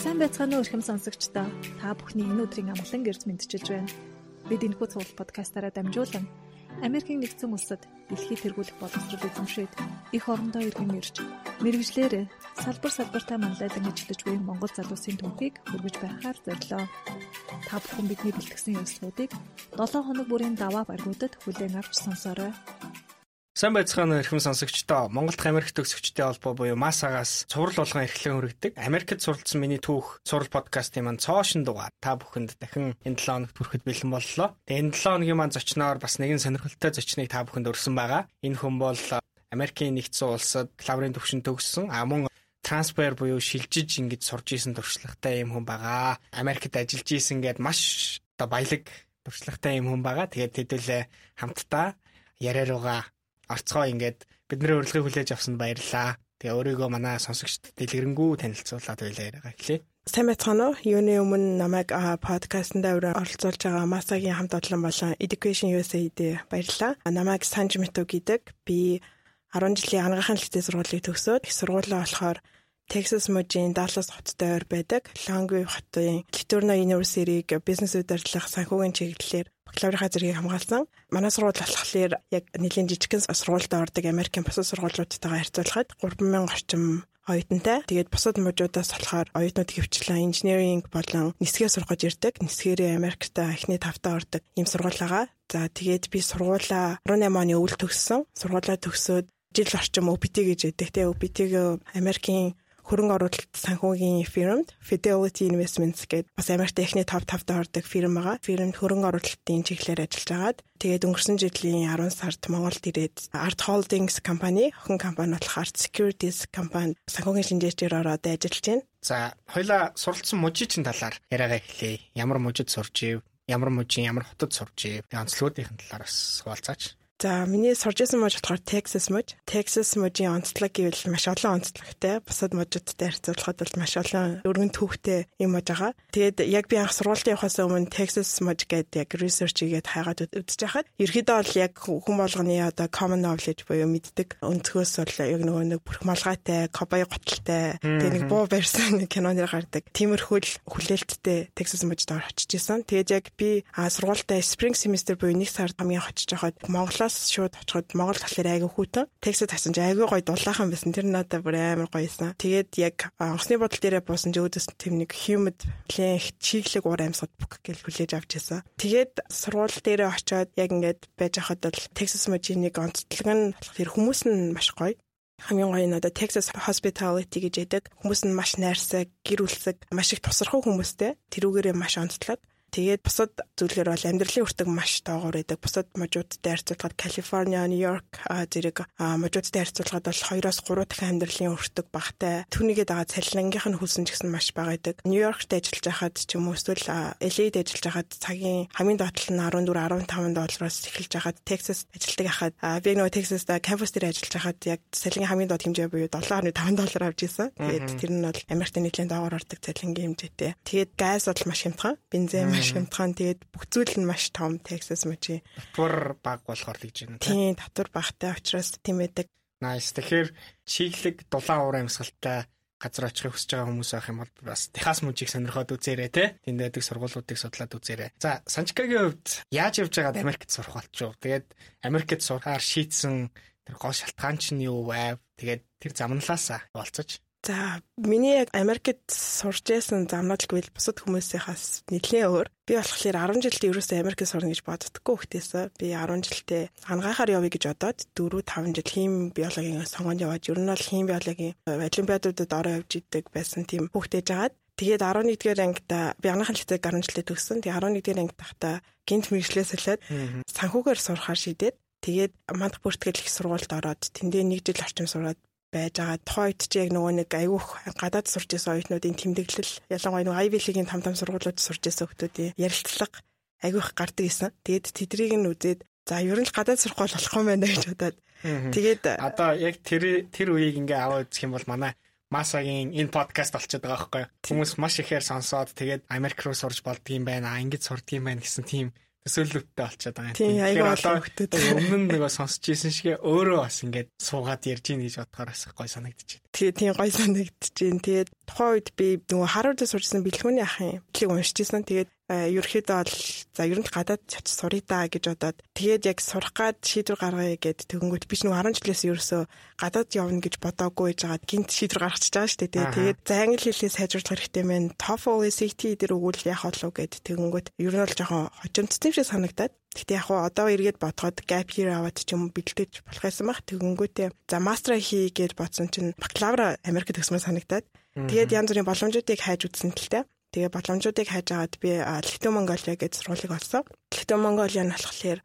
Сайн байцгаана уу эрхэм сонсогчдоо. Та бүхний энэ өдрийн амгалан гэрж мэдчилж байна. Бид энэ хүү цуглал подкастаараа дамжуулан Америкийн нэгдсэн улсад дэлхийд тэргүүлэх боловсрол эзэмшээд их орондоо иргэн ирж мэрэгжлэр салбар салбартаа манлайдан ажиллаж буй Монгол залуусын түүхийг хүргэж байхаар зорилоо. Та бүхэн бидний бэлтгэсэн ёслолуудыг 7 хоног бүрийн даваа баргуудад хүлээн авч сонсоорой. Сайн байцгаана эрхэм сонсогчдоо. Монголд Америкт төгсөгчтэй холбоо буюу МАСАгаас цуврал болгон эрхлэн хүргэдэг. Америкт суралцсан миний түүх цуврал подкастын маань цоошин дугаар та бүхэнд дахин энэ 7 хоногт хүрэхэд бэлэн боллоо. Тэгээ энэ 7 хоногийн маань зочноор бас нэгэн сонирхолтой зочныг та бүхэнд өргөсөн байгаа. Энэ хүн бол Америкийн нэгдсэн улсад лаврын төвшин төгссөн. А мөн трансфер буюу шилжиж ингэж сурж исэн туршлагатай юм хүн байгаа. Америкт ажиллаж исэн гээд маш оо баялаг туршлагатай юм хүн байгаа. Тэгээд хэдүүлээ хамтдаа яриаруугаа орцгоо ингээд бидний урилгыг хүлээж авсанд баярлалаа. Тэгээ өөрийгөө манай сонсогчдод дэлгэрэнгүй танилцуулаад байлаа яриагаа эхлэе. Сайн байцгаана уу? Юуны өмнө намайг подкастт оролцуулж байгаа Масагийн хамт олон болон Education USA-д баярлалаа. Намайг Санж Мито гэдэг. Би 10 жилийн анхаарал хэлтэй сургуулийг төгсөөд их сургуулаа болохоор Texas мужийн Dallas хоттой ойр байдаг Longview хотын Letourneau University-г бизнес удирдлага санхүүгийн чиглэлээр бакалаврын зэргийг хамгаалсан. Манай сургууль болохоор яг нэлийн жижигхэн сургуультай ордог Америкийн бусад сургуулиудтайгаа харьцуулахад 3000 орчим оюутантай. Тэгээд бусад мужуудаас болохоор оюутнууд хөвчлэн инженеринг болон нисгээ сурах гэж ирдэг. Нисгээрээ Америкт эхний тавтаа ордог ийм сургуулигаа. За тэгээд би сургуулаа 18 оны өвөл төгссөн. Сургуулаа төгсөөд жил орчим OPT гэж яддаг. Тэгээ OPT-г Америкийн хөрөнгө оруулалт санхүүгийн фирмд Fidelity Investments гэдэг бас Америкт эхний топ 5-д ордог фирм байгаа. Фирмд хөрөнгө оруулалтын чиглэлээр ажиллаж байгаад тэгээд өнгөрсөн жилийн 10 сард Монголд ирээд Art Holdings компани, охин компани болохоор Securities компани санхүүгийн шинжээчээр ороод ажиллаж байна. За, хоёлаа суралцсан мужийн талаар яриагаа эхлэе. Ямар мужид сурж ив? Ямар мужийн ямар хотод сурж ив? Онцлогуудын талаар бас хуваалцаач. За миний сурж исэн мужид болохоор Texas муж. Texas мужийн онцлог гэвэл маш олон онцлогтой. Бусад мужуудтай харьцуулахад бол маш олон өргөн түүхтэй юм муж байгаа. Тэгээд яг би анх сургуульд явахаас өмнө Texas муж гэдэг яг research хийгээд хайгаад үзэж байхад ерөөдөө бол яг хүн болгоны одоо common knowledge буюу мэддэг өнцгөөс бол яг нөгөө нэг бүрх малгайтай, кобай готалтай, тэгээд нэг буу барьсан кинонэр гардаг. Тиймэрхүү хүлээлттэй Texas мужид очиж исэн. Тэгээд яг би сургуультай spring semester буюу нэг сард хамгийн очиж байхад Монголоо Монголоос шууд очиход Монгол болохоор айгүй хүүтэн. Texas хасан чи айгүй гоё дулаахан байсан. Тэр надад бүр амар гоёсэн. Тэгээд яг онгоцны бодол дээрээ буусан чи өөдөөс тэм нэг humid плэнх чиглэг уур амьсгал бүх гэж хүлээж авч ирсэн. Тэгээд сургууль дээрээ очиод яг ингээд байж хахад бол Texas нэг онцлог нь болохоор хүмүүс нь маш гоё хамгийн гоё нь одоо Texas Hospitality гэж яддаг. Хүмүүс нь маш найрсаг, гэр бүлсэг, маш их тусархуу хүмүүстэй. Тэрүүгээрээ маш онцлог. Тэгээд бусад зүйлээр бол амьдралын үртэг маш доогуур байдаг. Бусад мужуудтай харьцуулахад Калифорниа, Нью-Йорк зэрэг мужуудтай харьцуулахад бол 2-оос 3 дахин амьдралын үртэг багтай. Түүнийгээ дагаад цалингийнх нь хөлсөн ч гэсэн маш бага байдаг. Нью-Йоркт ажиллаж байхад ч юм уу эсвэл LA-д ажиллаж байхад цагийн хамгийн доотлол нь 14 15 доллароос эхэлж байхад Texas ажилладаг хахад би нөгөө Texas-да кампус дээр ажиллаж байхад яг цалингийн хамгийн доод хэмжээ буюу 7.5 доллар авч ирсэн. Тэгээд тэр нь бол Америкт нийтлэн доогоор ордог цалингийн хэмжээтэй. Тэгээд газ бол маш хямдхан. Бензин хямдхан. Тэгээд бүх зүйл нь маш том Texas мужи. Татвар баг болохоор л гэж байна. Тийм, татвар багтай учраас тийм байдаг. Nice. Тэгэхээр чиглэг дулаан уур амьсгалтай газар очихыг хүсэж байгаа хүмүүс байх юм бол бас Техас мужийг сонирхоод үзээрэй те. Тэнд байдаг сургуулиудыг судлаад үзээрэй. За, Санчкагийн хувьд яаж явж байгаад Америкт сурах болчихов? Тэгээд Америкт сурахаар шийдсэн тэр гол шалтгаан чинь юу вэ? Тэгээд тэр замналаасаа болцож За миний яг Америкт сурч байсан замнууд гэвэл бусад хүмүүсийнхээс нэлээд өөр. Би болохоор 10 жилдээ ерөөсөө Америкт сурна гэж боддоггүй хөхтэйсээ. Би 10 жилдээ ангаахаар явъя гэж бодоод 4 5 жил хим биологийн сонгонд яваад ер нь бол хим биологийн олимпиадуудад ороо явж идэг байсан тийм хөхтэйж агаад Тэгээд 11-р ангида би анхны хэлтэйг 10 жилдээ төгссөн. Тэгээд 11-р ангид тахта гинт мэрэгчлээ солиод санхүүгээр сурахаар шийдээд тэгээд мандах бүртгэл их сургуульд ороод тэндээ нэг жил орчим сураад байж байгаа. Тухайн үед ч яг нөгөө нэг айгүйх гадаад сурч исэн оюутнуудын тэмдэглэл ялангуяа нөгөө Ivy League-ийн том том сургуулиуд сурч исэн хүмүүсийн ярилцлага айгүйх гардаг гэсэн. Тэгээд тэдрийг нь үзээд за ер нь л гадаад сурах бол болох юм байна гэж бодоод тэгээд одоо яг тэр тэр үеийг ингээ аваад үзэх юм бол манай Масагийн энэ подкаст болчиход байгаа байхгүй? Хүмүүс маш ихээр сонсоод тэгээд Америк руу сурж болдгийм байна, ангид сурдгийм байна гэсэн тийм төсөөлөлттэй болчиход байгаа юм. Тийм олон хөлтөд өмнө нь нөгөө сонсч ийсэн шиг өөрөө бас ингээд суугаад ярьж ийн гэж бодохоор бас гой санагдчихэв. Тэгээ тийм гой санагдчихээн. Тэгээд тухайн үед би нөгөө Харвардд сурсан бэлгүүний ахын бичлэг уншиж ирсэн. Тэгээд ерөөхдөө бол за ер нь гадаад чач сурыг даа гэж бодоод тэгээд яг сурах гад шийдвэр гаргая гэд тэгэнгүүт би ч нөгөө 10 жилээс ерөөсөө гадаад явна гэж бодоагүй гэж жагаад гинт шийдвэр гаргачихж байгаа шүү дээ. Тэгээд за англи хэлээ сайжруулах хэрэгтэй мэн TOEFL SAT дээр өгвөл яах болов гэд тэгэнгүүт ер нь бол жоохон хожимдсан юм шиг санагдаад Гэтэ яг хуу одоо эргээд бодоход gap year аваад ч юм бэлдэж болох байсан баг. Тэгэнгүүтээ за мастера хий гэж бодсон чинь бакалавра Америкт төгсмөр санагдаад тэгээд янз бүрийн боломжуудыг хайж үзсэн тээ. Тэгээ боломжуудыг хайж агаад би Литв Монголиа гэж сургуулийг олсон. Литв Монголиа нь болохоор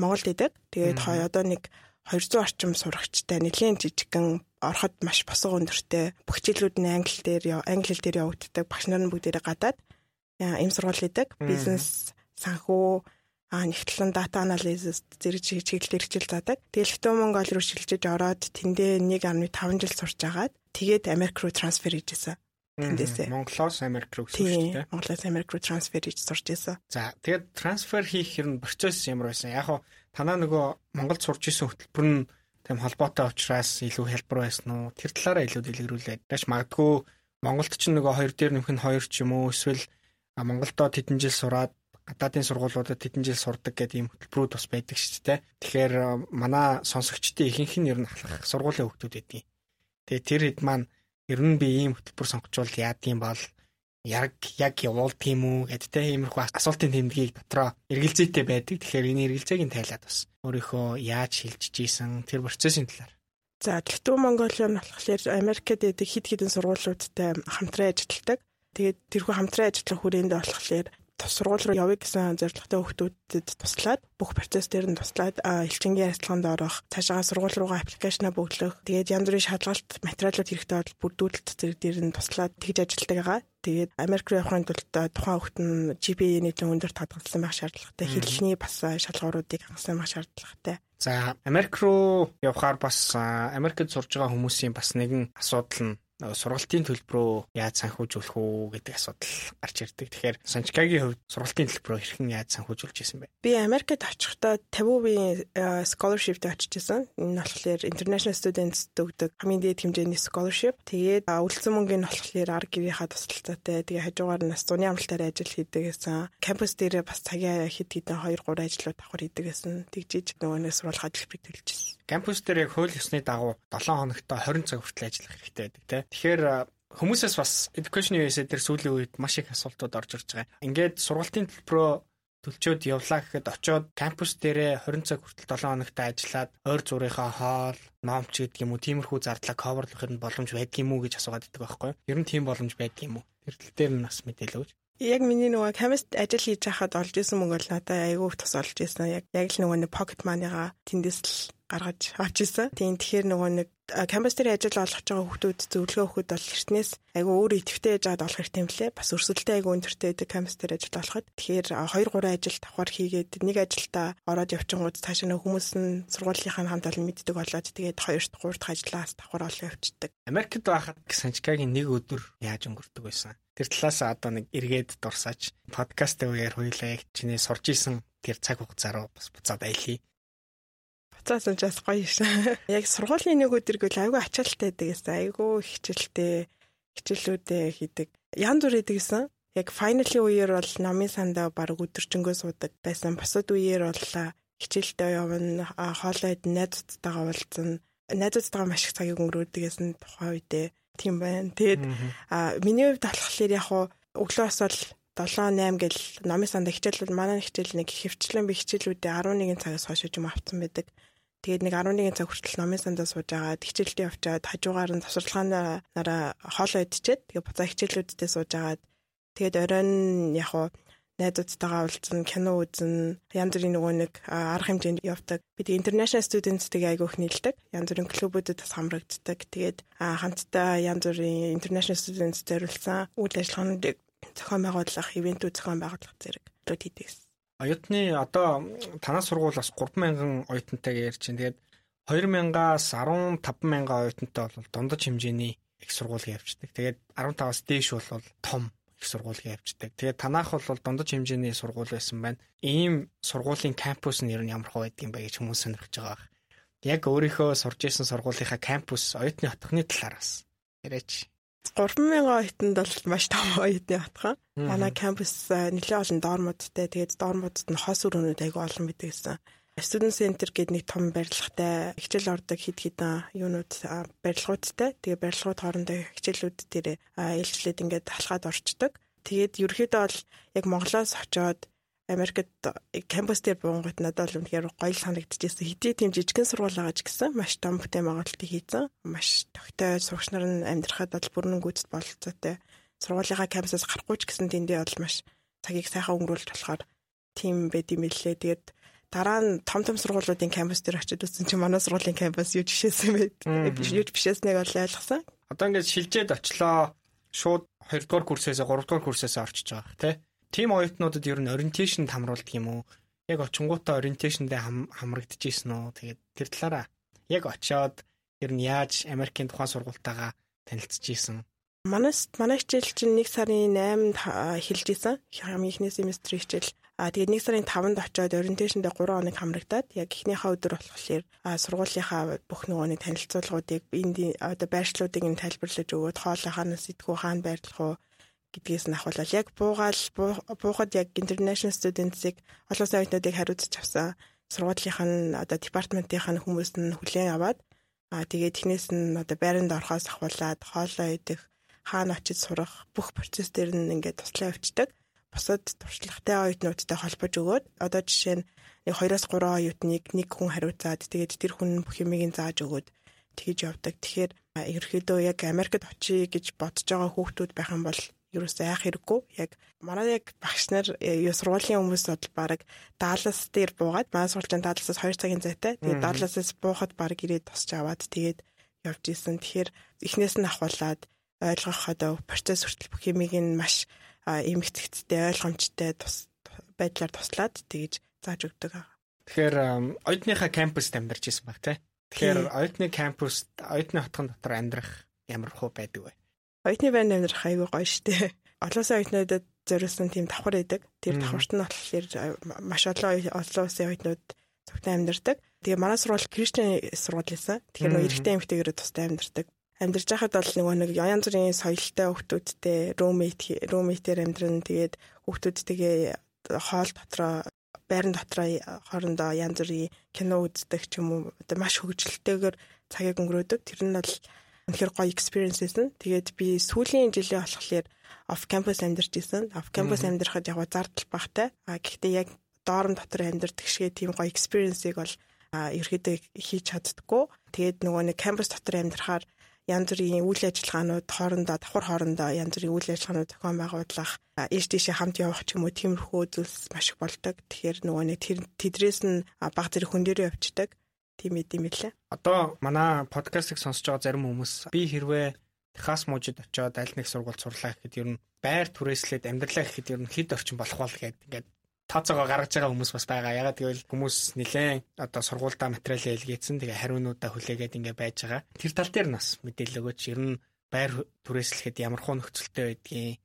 Монголд идэг. Тэгээд хой одоо нэг 200 орчим сурагчтай нэлийн жижигхэн ороход маш босго өндөртэй бүх хичээлүүд нь англи дээр англи хэл дээр явагддаг. Багш нар нь бүгдээрээ гадаад ийм сургууль идэг. Бизнес, санхүү а нэгтлэн дата анализис зэрэг чиглэлээр хичээл заадаг. Тэгээд Литв Монгол руу шилжиж ороод тэндээ 1.5 жил сурч агаад тэгээд Америк руу трансфер хийжсэн. Тэндээсээ. Монголоос Америк руу тийм. Монголоос Америк руу трансфер хийж сурч исэн. За тэгээд трансфер хийх хэрн процесс ямар байсан? Яг хоо танаа нөгөө Монголд сурч исэн хөтөлбөр нь тэм холбоотой учраас илүү хэлбэр байсан уу? Тэр талаараа илүү дэлгэрүүлээд. Дэш магадгүй Монголд ч нөгөө хоёр дээр нь хоёр ч юм уу? Эсвэл Монголдоо тэдэн жил сураад гадаадын сургуулиудад тэдэн жил сурдаг гэдэг ийм хөтөлбөрүүд бас байдаг шүү дээ. Тэгэхээр э, манай сонсогчдын ихэнх нь ер нь ахлах сургуулийн хүүхдүүд байдгийг. Тэгээ тэр хэд маань ер нь би ийм хөтөлбөр сонгочвол яадгийн бол яг яг явуулдаг юм уу гэдэгтэй иймэрхүү асуултын тэмдгийг дотроо эргэлзээтэй байдаг. Тэгэхээр энэ эргэлзээг нь тайлаад бас өөрийнхөө яаж шилжиж ийсэн тэр процессын талаар. За Литв Монголиа нь болохоор Америкт байдаг хэд хэдэн сургуулиудтай хамтран ажилладаг. Тэгээд тэрхүү хамтран ажиллах хүрээнд болохоор сургууль руу явъя гэсэн зорилготой хүүхдүүдэд туслаад бүх процесс дээр нь туслаад элчингийн ярилцлаганд орох, цаашаа сургууль руугаа аппликейшнаа бөглөх, тэгээд янз бүрийн шалгалт материалууд хэрэгтэй бол бүрдүүлэлт зэрэг дээр нь туслаад тэгж ажилладаг байгаа. Тэгээд Америк руу явахын тулд тухайн хүүхэд нь GPA нийтлэн өндөр татгалзсан байх шаардлагатай. Хэллэний бас шалгууруудыг хангасан байх шаардлагатай. За Америк руу явхаар бас Америкт сурж байгаа хүмүүсийн бас нэгэн асуудал нь сургалтын төлбөрөө яаж санхүүжүүлэх үү гэдэг асуудал гарч ирдэг. Тэгэхээр Санчкагийн хувьд сургалтын төлбөрөө хэрхэн яаж санхүүжүүлж ирсэн бэ? Би Америкт очихдоо 50% э, scholarship-д очижсэн. Энэ болохоор international students өгдөг хамгийн дээд хэмжээний scholarship. Тэгээд үлдсэн мөнгөний болохоор ар гэрийнхаа тусалцаатай. Тэгээ хажуугаар нь зуны амралтаар ажил хийдэг гэсэн. Кампус дээр бас цагийн хэд хэдэн 2 3 ажлууд давхар хийдэг гэсэн. Тэгжиж нөгөөнөөс сурвалж хөтөлбөрийг төлчихсэн. Кампус дээр яг хууль ёсны дагуу 7 хоногт 20 цаг хүртэл ажиллах хэрэгтэй байдаг тийм. Тэгэхээр хүмүүсээс бас education USA дээр сүүлийн үед маш их асуултууд орж ирж байгаа. Ингээд сургалтын төлбөрөө төлчөөд явлаа гэхэд очоод кампус дээрээ 20 цаг хүртэл 7 хоногт ажиллаад ойр зургийнхаа хоол, номч гэдэг юм уу, тиймэрхүү зардлаа coverлох нь боломж байдаг юм уу гэж асуугаад байдаг байхгүй юу? Ер нь тийм боломж байдаг юм уу? Тэр тал дээр нь бас мэдээлэл өгч. Яг миний нөгөө камест ажил хийж байхад олж исэн мөнгө бол надад айгүй их тус олж исэн. Яг яг л нөгөө нэг pocket money-га тэндээс л гаргаж авч исэн. Тийм тэгэхээр нөгөө нэг кампус дээр ажил олгож байгаа хүмүүс зөвлөгөө өгөхөд бол эртнээс айгүй өөр идэвхтэй яжгаад олох хэрэгтэй юм лээ. Бас өрсөлдөлтэй айгүй өндөртэй байдаг кампус дээр ажил олоход. Тэгэхээр 2 3 ажил давхар хийгээд нэг ажилдаа ороод явчихгууд цаашаа нөх хүмүүс нь сургуулийнхаа хамт олон мэддэг болоод тэгээд 2 3 дахь ажлаас давхар олоо явчихдаг. Америкт байхад Санчкагийн нэг өдөр яаж өнгөрдөг байсан? Тэр талаас одоо нэг эргээд дурсаж подкастын үеэр хуйлаа яг чиний сурж исэн тэр цаг хугацаа руу бас буцаад аялье. Буцаасан ч бас гоё шээ. Яг сургуулийн нэг өдөр гэл айгүй ачаалттай байдаг гэсэн. Айгүй хичээлтэй хичээлүүдээ хийдэг. Ян зүр хийдэг гэсэн. Яг файналийн үеэр бол намын сандаа баг өдөржингөө суудаг байсан. Бусад үеэр бол хичээлдээ явна, хоолойд найзуудтайгаа уулзна. Найзуудтайгаа маш их цагийг өнгөрөөдөг гэсэн тухайн үедээ тийм байна. Тэгээд а миний хувьд болохоор яг өглөөс бол 7 8 гэл номын сандаа хичээлүүд манай хичээл нэг хөвчлэн би хичээлүүдээ 11 цагаас хойш юм авцсан байдаг. Тэгээд нэг 11 цаг хүртэл номын сандаа сууж агаад хичээлдээ явчаад хажуугаар нь тасварлагаанаараа хоолоо идчихэд тэгээд буцаа хичээлүүддээ сууж агаад тэгээд оройн яг хуу найзуудтайгаа уулзсан, кино үзэн, янз бүрийн нөгөө нэг арга хэмжээнд явдаг. Бид international students-тэй айгүйх нийлдэг. Янз бүрийн клубүүдэд бас хамрагддаг. Тэгээд хамтдаа янз бүрийн international students зориулсан үйл ажиллагаануудыг зохион байгуулах, ивентүүд зохион байгуулах зэрэг хийдэг. Оюутны одоо танаас сургууль бас 3000 оюутантай ярьж байна. Тэгээд 2000-аас 15000 оюутантай бол дундаж хэмжээний их сургууль явждаг. Тэгээд 15-аас дээш бол том их сургууль явждаг. Тэгээд танах бол дундаж хэмжээний сургууль байсан байна. Ийм сургуулийн кампус нь ер нь ямар хөө байдаг юм бэ гэж хүмүүс сонирхож байгаа. яг өөрийнхөө сурж исэн сургуулийнхаа кампус оюутны хотхны талаар бас яриач. 3000 оюутанд бол маш том оюутны хотхон. Манай кампус нэлээд олон доормуудтай. Тэгээд доормуудад нь хос өрөөнүүд айгүй олон байдаг гэсэн. Student Center гэдэг нэг том барилгатай хичээл ордог хэд хэдэн юунууд барилгуудтай. Тэгээ барилгууд хоорондоо хичээлүүд дээр ээлжлээд ингээд талхаад орчдөг. Тэгээд ерөөхдөө бол яг Монголоос очоод Америкт кампус дээр буунгат надад бол үнэхээр гоё санагдчихсэн. Хэдий тийм жижигхэн сургууль байгаа ч гэсэн маш том бүтээн байгуулалтыг хийсэн. Маш тогтой сурагч нар нь амьдрахад бол бүрнэнгүйцэд бололцоотой. Сургуулийнхаа кампусаас гарахгүй ч гэсэн тэндээ бол маш цагийг сайхан өнгөрүүлж болохоор тийм байд юм лээ. Тэгээд дараа нь том том сургуулиудын кампус дээр очиж үзсэн чинь манай сургуулийн кампус юу жишээсэн байд. Юу бишээснийг бол ойлгосон. Одоо ингээд шилжээд очлоо. Шууд 2 дугаар курсээс 3 дугаар курсээс орчиж байгаа тий Тим оюутнуудад ер нь ориентейшн хамруулдаг юм уу? Яг очингуудаа ориентейшндээ хамрагдчихсэн үү? Тэгээд тэр талаараа яг очиод ер нь яаж Америкийн тухайн сургуультайгаа танилцж ийсэн? Манайс манай хичээл чинь 1 сарын 8-нд эхэлж исэн. Хамгийн ихний семестр хичээл. А тэгээд 1 сарын 5-нд очиод ориентейшндээ 3 хоног хамрагдаад яг эхнийхээ өдөр болохоор сургуулийнхаа бүх нөгөөний танилцуулгуудыг энд одоо байршлуудыг нь тайлбарлаж өгөөд хоолойхоо нас идэггүй хаана байрлах уу гэдгээс нь ахвал яг буугаал буухад яг international students-ыг олон улсын оюутнуудыг хариуцж авсан сургуулийнх нь одоо департаментийнх нь хүмүүс нь хүлээн аваад аа тэгээд технээс нь одоо байранд орохоос ахуулаад хоолоо идэх хаана очиж сурах бүх процесс дээр нь ингээд туслан явцдаг. Бусад туршлагатай оюутнуудтай холбож өгөөд одоо жишээ нь нэг 2-оос 3 оюутныг нэг хүн хариуцаад тэгээд тэр хүн бүх юмыг зааж өгөөд тэгж явдаг. Тэгэхээр ерөөхдөө яг Америкт очие гэж бодож байгаа хүүхдүүд байх юм бол ерөөсөө яах хэрэггүй. Яг манай яг багш нар э, юу сургуулийн хүмүүс бол баг Даллас дээр буугаад манай сургуулийн Далласаас 2 цагийн зайтай. Тэгээд Далласаас буухад баг ирээд тосч аваад тэгээд явж исэн. Тэгэхээр эхнээс нь ахуулаад ойлгох одоо процесс хүртэл бүх юмыг нь маш эмгэгцтэй ойлгомжтой тус байдлаар туслаад тэгж зааж өгдөг. Тэгэхээр оюутныхаа кампуст амьдарч исэн баг тий. Тэгэхээр оюутны кампуст оюутны хотхон дотор амьдрах ямар хөө байдаг вэ? Оюутны байранд амьдрах айгүй гоё штэ. Олон улсын оюутнуудад зориулсан тийм давхар байдаг. Тэр давхарт нь болохоор маш олон олон улсын оюутнууд зөвхөн амьдардаг. Тэгээ манай сургууль Кристиан сургууль байсан. Тэгэхээр нөө эрэгтэй эмэгтэйгээрээ тустай амьдардаг. Амьдарч байхад бол нөгөө нэг янз бүрийн соёлтой хүүхдүүдтэй румейт румейтээр амьдран тэгээд хүүхдүүдтэйгээ хоол дотроо байран дотроо хоорондоо янз бүрийн кино үздэг ч юм уу одоо маш хөвгөлтэйгээр цагийг өнгөрөөдөг. Тэр нь бол үнэхээр гоё experiences нь. Тэгээд би сүүлийн жилээ болохоор off campus амьдарч исэн. Off campus амьдрахад яг зардал багтай. А гэхдээ яг доорн дотор амьдардаг шиг тийм гоё experience-ыг бол ерөөдөө хийж чаддггүй. Тэгээд нөгөө нэг campus дотор амьдрахаар янз бүрийн үйл ажиллагаанууд хоорондоо давхар хоорондоо янз бүрийн үйл ажиллагаанууд зохион байгуулах, ээж тийшээ хамт явах ч юм уу тиймэрхүү зүйлс маш их болдог. Тэгэхээр нөгөө нэг тэдрээс нь баг зэрэг хүн дээрээ явцдаг тийм эд юм лээ. Одоо манай подкастыг сонсож байгаа зарим хүмүүс би хэрвээ Техас мужид очиод аль нэг сургууль сурлаа гэхэд ер нь байр түрээслээд амьдралаа гэхэд ер нь хэд орчин болох бол гэдэг ингээд тооцоогоо гаргаж байгаа хүмүүс бас байгаа. Ягаад гэвэл хүмүүс нэлээд одоо сургуультай материал илгээсэн. Тэгээ хариунуудаа хүлээгээд ингээд байж байгаа. Тэр тал дээр нас мэдээлэл өгөөч. Ер нь байр түрээслэхэд ямар хуу нөхцөлтэй байдгийг,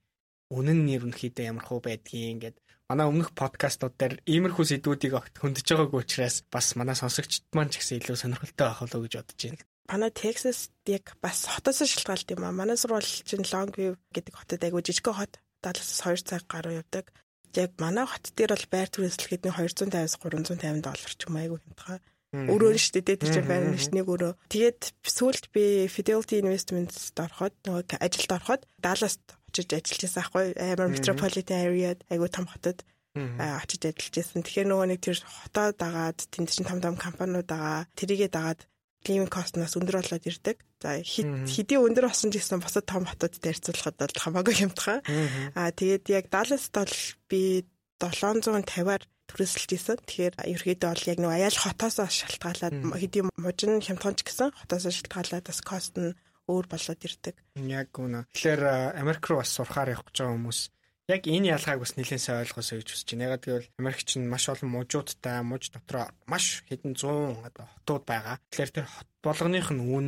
үнэн нь ерөнхийдөө ямар хуу байдгийг ингээд манай өмнөх подкастууд дээр иймэрхүү сэдвүүдийг огт хөндөж байгаагүй учраас бас манай сонсогчд маань ч гэсэн илүү сонирхолтой байх болов уу гэж бодож байна. Манай Texas яг бас хотоос шалтгаалт юм аа. Манай сургууль чинь Longview гэдэг хотод айгүй жижигхэн хот. Далласаас 2 цаг гаруй явдаг. Яг манай хот дээр бол байр түрээслэхэд 250-аас 350 доллар ч юм айгүй хямдхан. Өрөө нь шүү дээ тэр чинь байр нэг өрөө. Тэгээд сүүлд би Fidelity Investments-д ороход нөгөө ажилд ороход Далласт очиж ажиллаж байсан аахгүй амар metropolitan area айгуу том хотод очиж ажиллаж байсан. Тэгэхээр нөгөө нэг тэр хотоо дагаад тэнд чинь том том компаниуд байгаа. Тэрийгээ дагаад living cost-наас өндөр болоод ирдэг. За хэдийн өндөр болсон ч гэсэн босод том хотуудтай харьцуулахад бол хамаагүй хямдхан. Аа тэгээд яг Dallas-д бол би 750-аар төрөсөлж исэн. Тэгэхээр ерөөдөө бол яг нэг аяал хотоос шалтгаалаад хэдийн мужин хямдхан ч гэсэн хотоос шалтгаалаад бас кост нь өөр болоод ирдэг. Яг үнэ. Тэгэхээр Америк руу бас сурахаар явах гэж байгаа хүмүүс яг энэ ялгааг бас нэлээд сайн ойлгосоо гэж хүсэж байна. Ягаад гэвэл Америкч нь маш олон мужуудтай, муж дотроо маш хэдэн 100 хотууд байгаа. Тэгэхээр тэр хот болгоных нь үн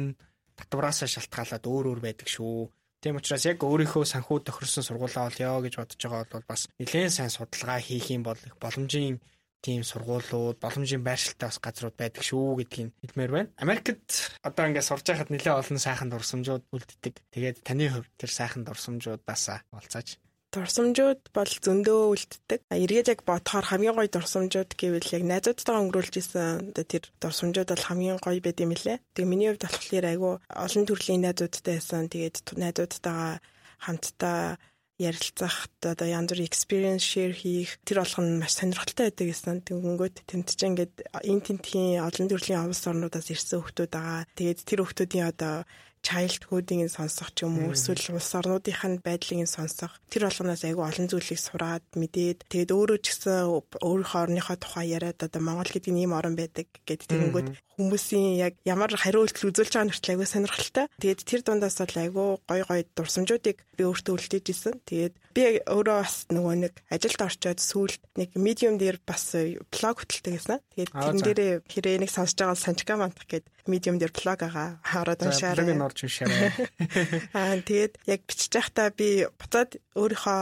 татвараасаа шалтгаалаад өөр өөр байдаг шүү. Тийм учраас яг өөрийнхөө санхүү тохирсон сургуулаа олё гэж бодож байгаа бол бас нэлээд сайн судалгаа хийх юм бол боломжийн тийм сургуулиуд, боломжийн байршилтай бас газрууд байдаг шүү гэдгийг хэлмээр байна. Америкт одоо ингээд сурж байхад нэлээд олон сайхан дурсамжууд үлддэг. Тэгээд таны хувьд тэр сайхан дурсамжуудаасаа болцааж Дурсамжууд бол зөндөө үлддэг. Эргээд яг бодохоор хамгийн гоё дурсамжууд гэвэл яг найзуудтайгаа өнгөрүүлж исэн тэр дурсамжууд бол хамгийн гоё байд юм лээ. Тэгээ миний хувьд болохоор айгүй олон төрлийн найзуудтай байсан. Тэгээд найзуудтайгаа хамтдаа ярилцах одоо янз бүрийн experience share хийх тэр болгоно нь маш сонирхолтой байдаг гэсэн. Тэнд чинь ингээд энэ тентхийн олон төрлийн овс орнуудаас ирсэн хүмүүс байгаа. Тэгээд тэр хүмүүсийн одоо childhood-ийг сонсох ч юм уу эсвэл улс орнуудынх нь байдлыг сонсох тэр болгоноос айгүй олон зүйлийг сураад мэдээд тэгээд өөрөө ч гэсэн өөрийнхөө орныхоо тухай яриад одоо Монгол гэдэг нь ийм орн байдаг гэдэг тэгэнгүүт хүмүүсийн яг ямар хариу үйлдэл үзүүлж байгаа нэртэл айгүй сонирхолтой. Тэгээд тэр дундаас бол айгүй гой гой дурсамжуудыг би өөртөө үлдээж исэн. Тэгээд би өөрөө бас нөгөө нэг ажилд орчоод сүүлд нэг медиум дээр бас блог хөтэлдэг гэсэн. Тэгээд тэрэн дээрээ хэрэг нэг сонсож байгаа санчка мантах гэдэг медиум дээр блог агаа хараад уншаарай. Блог нь орж уншаарай. Аа тэгээд яг бичиж байхдаа би буцаад өөрийнхөө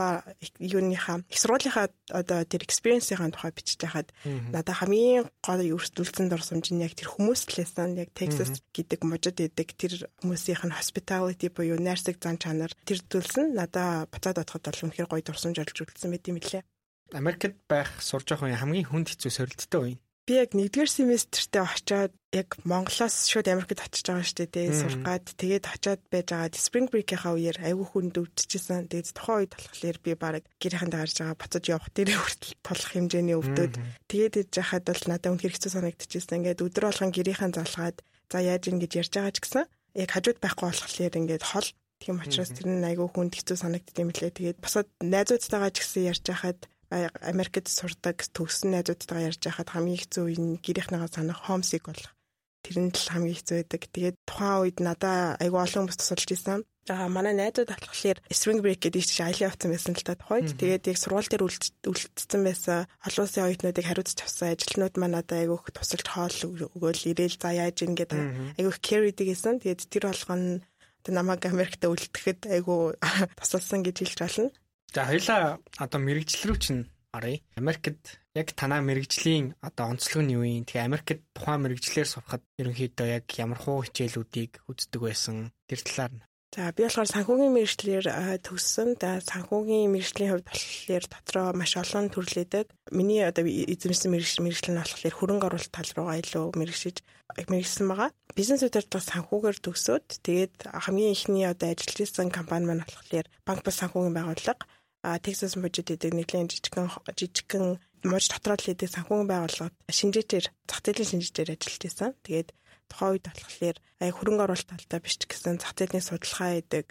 юуныхаа их сургуулийнхаа одоо тэр experience-ийн тухай бичиж байхад надад хамгийн гол өрсөлдсөн дурсамж нь яг тэр хүмүүс хүмүүс лээсэн яг Texas гэдэг мужид идэг тэр хүмүүсийнх нь hospitality буюу найрсаг зан чанар тэр нь надаа буцаад бодоход бол үнэхээр гоё дурсамж олж үлдсэн байт юм лээ. Америкт байх сурж байгаа хамгийн хүнд хэцүү сорилттой үе би яг нэгдүгээр семестртээ очиод яг Монголоос шууд Америкт очиж байгаа шүү дээ. Сургаад тэгээд очиод байж байгаа Spring Break-ийнхаа үеэр айгүй хүнд өвдчихсэн. Тэгээд тухайн үед болохоор би баг гэрийнхэн даарж байгаа буцаж явах дээрээ хүртэл тулах хэмжээний өвдөд. Тэгээд иж яхад бол надад үнэхээр хэцүү санагдчихсэн. Ингээд өдөр болгон гэрийнхэн залгаад за яаж ийн гэж ярьж байгаа ч гэсэн яг хажууд байхгүй болохоор ингээд хол тийм учраас тэр нь айгүй хүнд хэцүү санагддаг юм лээ. Тэгээд босоод найзуудтайгаа ч гэсэн ярьж байхад Америкт сурдаг төгссөн найзуудтайгаа ярьж байхад хамгийн хэцүү үе нь гэрийнхнийгаа санах homesick болох. Тэр нь л хамгийн хэцүү байдаг. Тэгээд тухайн үед надаа айгүй олон хүмүүс тусалж исэн. Аа манай найзууд болохоор spring break гэдэг чинь аялын явцсан байсан л та тухайд. Тэгээд яг сургууль дээр үлдсэн байсан олон улсын оюутнуудыг хариуцж авсан ажилтнууд маань надаа айгүй их тусалж хоол өгөөл ирээл за яаж ин гэдэг айгүй care хийдэгсэн. Тэгээд тэр болгоно намайг Америкт үлдэхэд айгүй тусалсан гэж хэлж болно. За хоёлаа одоо мэрэгжил рүү чинь оръё. Америкт яг танаа мэрэгжлийн одоо онцлог нь юу юм? Тэгээ Америкт тухайн мэрэгжлэр сурахад ерөнхийдөө яг ямар хуу хичээлүүдийг үздэг байсан тэр талаар нь. За би болохоор санхүүгийн мэрэгчлэр төгссөн. За санхүүгийн мэрэгжлийн хувьд болохоор дотроо маш олон төрлөдөг. Миний одоо эзэмсэн мэрэгжил нь болохоор хөрөнгө оруулалт тал руугаа илүү мэрэгшиж мэрэгсэн байгаа. Бизнес удирдлага санхүүгээр төгсөөд тэгээд хамгийн ихний одоо ажиллаж исэн компани маань болохоор банк ба санхүүгийн байгууллага Texas мужид гэдэг нэгэн жижигхэн жижигхэн муж дотроо л хийдэг санхүүгийн байгууллагад шинжээчээр зах зээлийн шинжээчээр ажиллаж байсан. Тэгээд тухайн үед болохоор ая хөрөнгө оруулалт талтай биш ч гэсэн зах зээлийн судалгаа хийдэг,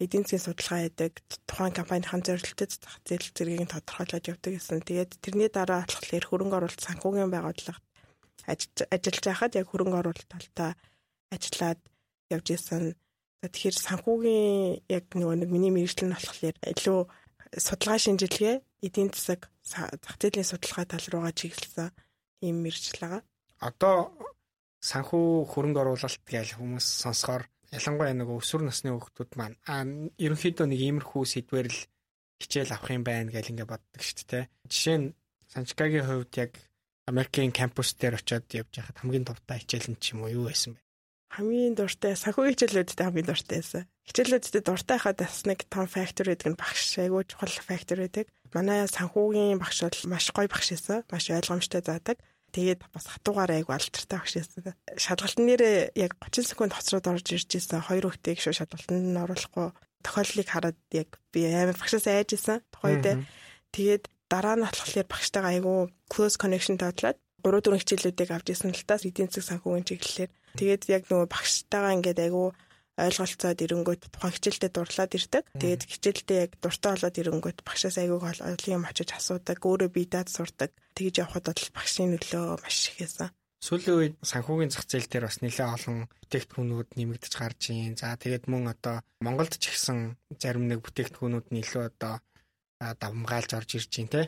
эдийн засгийн судалгаа хийдэг, тухайн компанийн зорилттой зах зээл зэргийг тодорхойлоод явдаг гэсэн. Тэгээд тэрний дараа болохоор хөрөнгө оруулалт санхүүгийн байгууллагад ажиллаж байхад яг хөрөнгө оруулалт талтай ажиллаад явж исэн. Тэгэхээр санхүүгийн яг нөгөө нэг миний мэрэгжил нь болохоор илүү судалгаа шинжилгээ, эдийн засаг, зах зээлийн судалгаа тал руугаа чиглэсэн ийм мэржил байгаа. Одоо санхүү хөрөнгө оруулалт гэж хүмүүс сонсохоор ялангуяа нөгөө өсвөр насны хүүхдүүд маань аа ерөнхийдөө нэг иймэрхүү сэдвэр л хичээл авах юм байна гэж ингээ боддог шүү дээ. Жишээ нь Санчкагийн хувьд яг Америкийн кампус дээр очиод явж байхад хамгийн дуртай хичээл нь ч юм уу юу байсан бэ? Хамгийн дуртай санхүү хичээлүүдтэй хамгийн дуртай байсан. Хичээлүүдтэй дуртай хаад бас нэг том фактор гэдэг нь багш айгүй чухал фактор байдаг. Манай санхүүгийн багш бол маш гоё багш байсан. Маш ойлгомжтой заадаг. Тэгээд бас хатуугаар айгу алтартай багш байсан. Шалгалтын нэрээ яг 30 секунд хоцроод орж ирж исэн хоёр хүүхдийг шүү шалгалтанд нь оруулахгүй тохиоллыг хараад яг би амар багшаас айж исэн тухайд. Тэгээд дараа нь болохоор багштайгаа айгу close connection тоотлоод 3 4 хичээлүүдийг авч исэн л таас эдийн засаг санхүүгийн чиглэлээр Тэгээд яг нөгөө багштайгаа ингээд айгүй ойлголцоод ирэнгүүт тухайн хичээлдээ дурлаад ирдэг. Тэгээд хичээлдээ яг дуртай болоод ирэнгүүт багшаас айгүй олон юм очиж асуудаг, өөрөө бие даад сурдаг. Тэгж явхад бол багшийн нөлөө маш их байсан. Сүүлийн үед санхүүгийн зах зээл дээр бас нэлээд олон бүтээгдэхүүнүүд нэмэгдэж гарч ийн. За тэгээд мөн одоо Монголд ч ихсэн зарим нэг бүтээгдэхүүнүүд нь илүү одоо давмгаалж орж ирж байна те.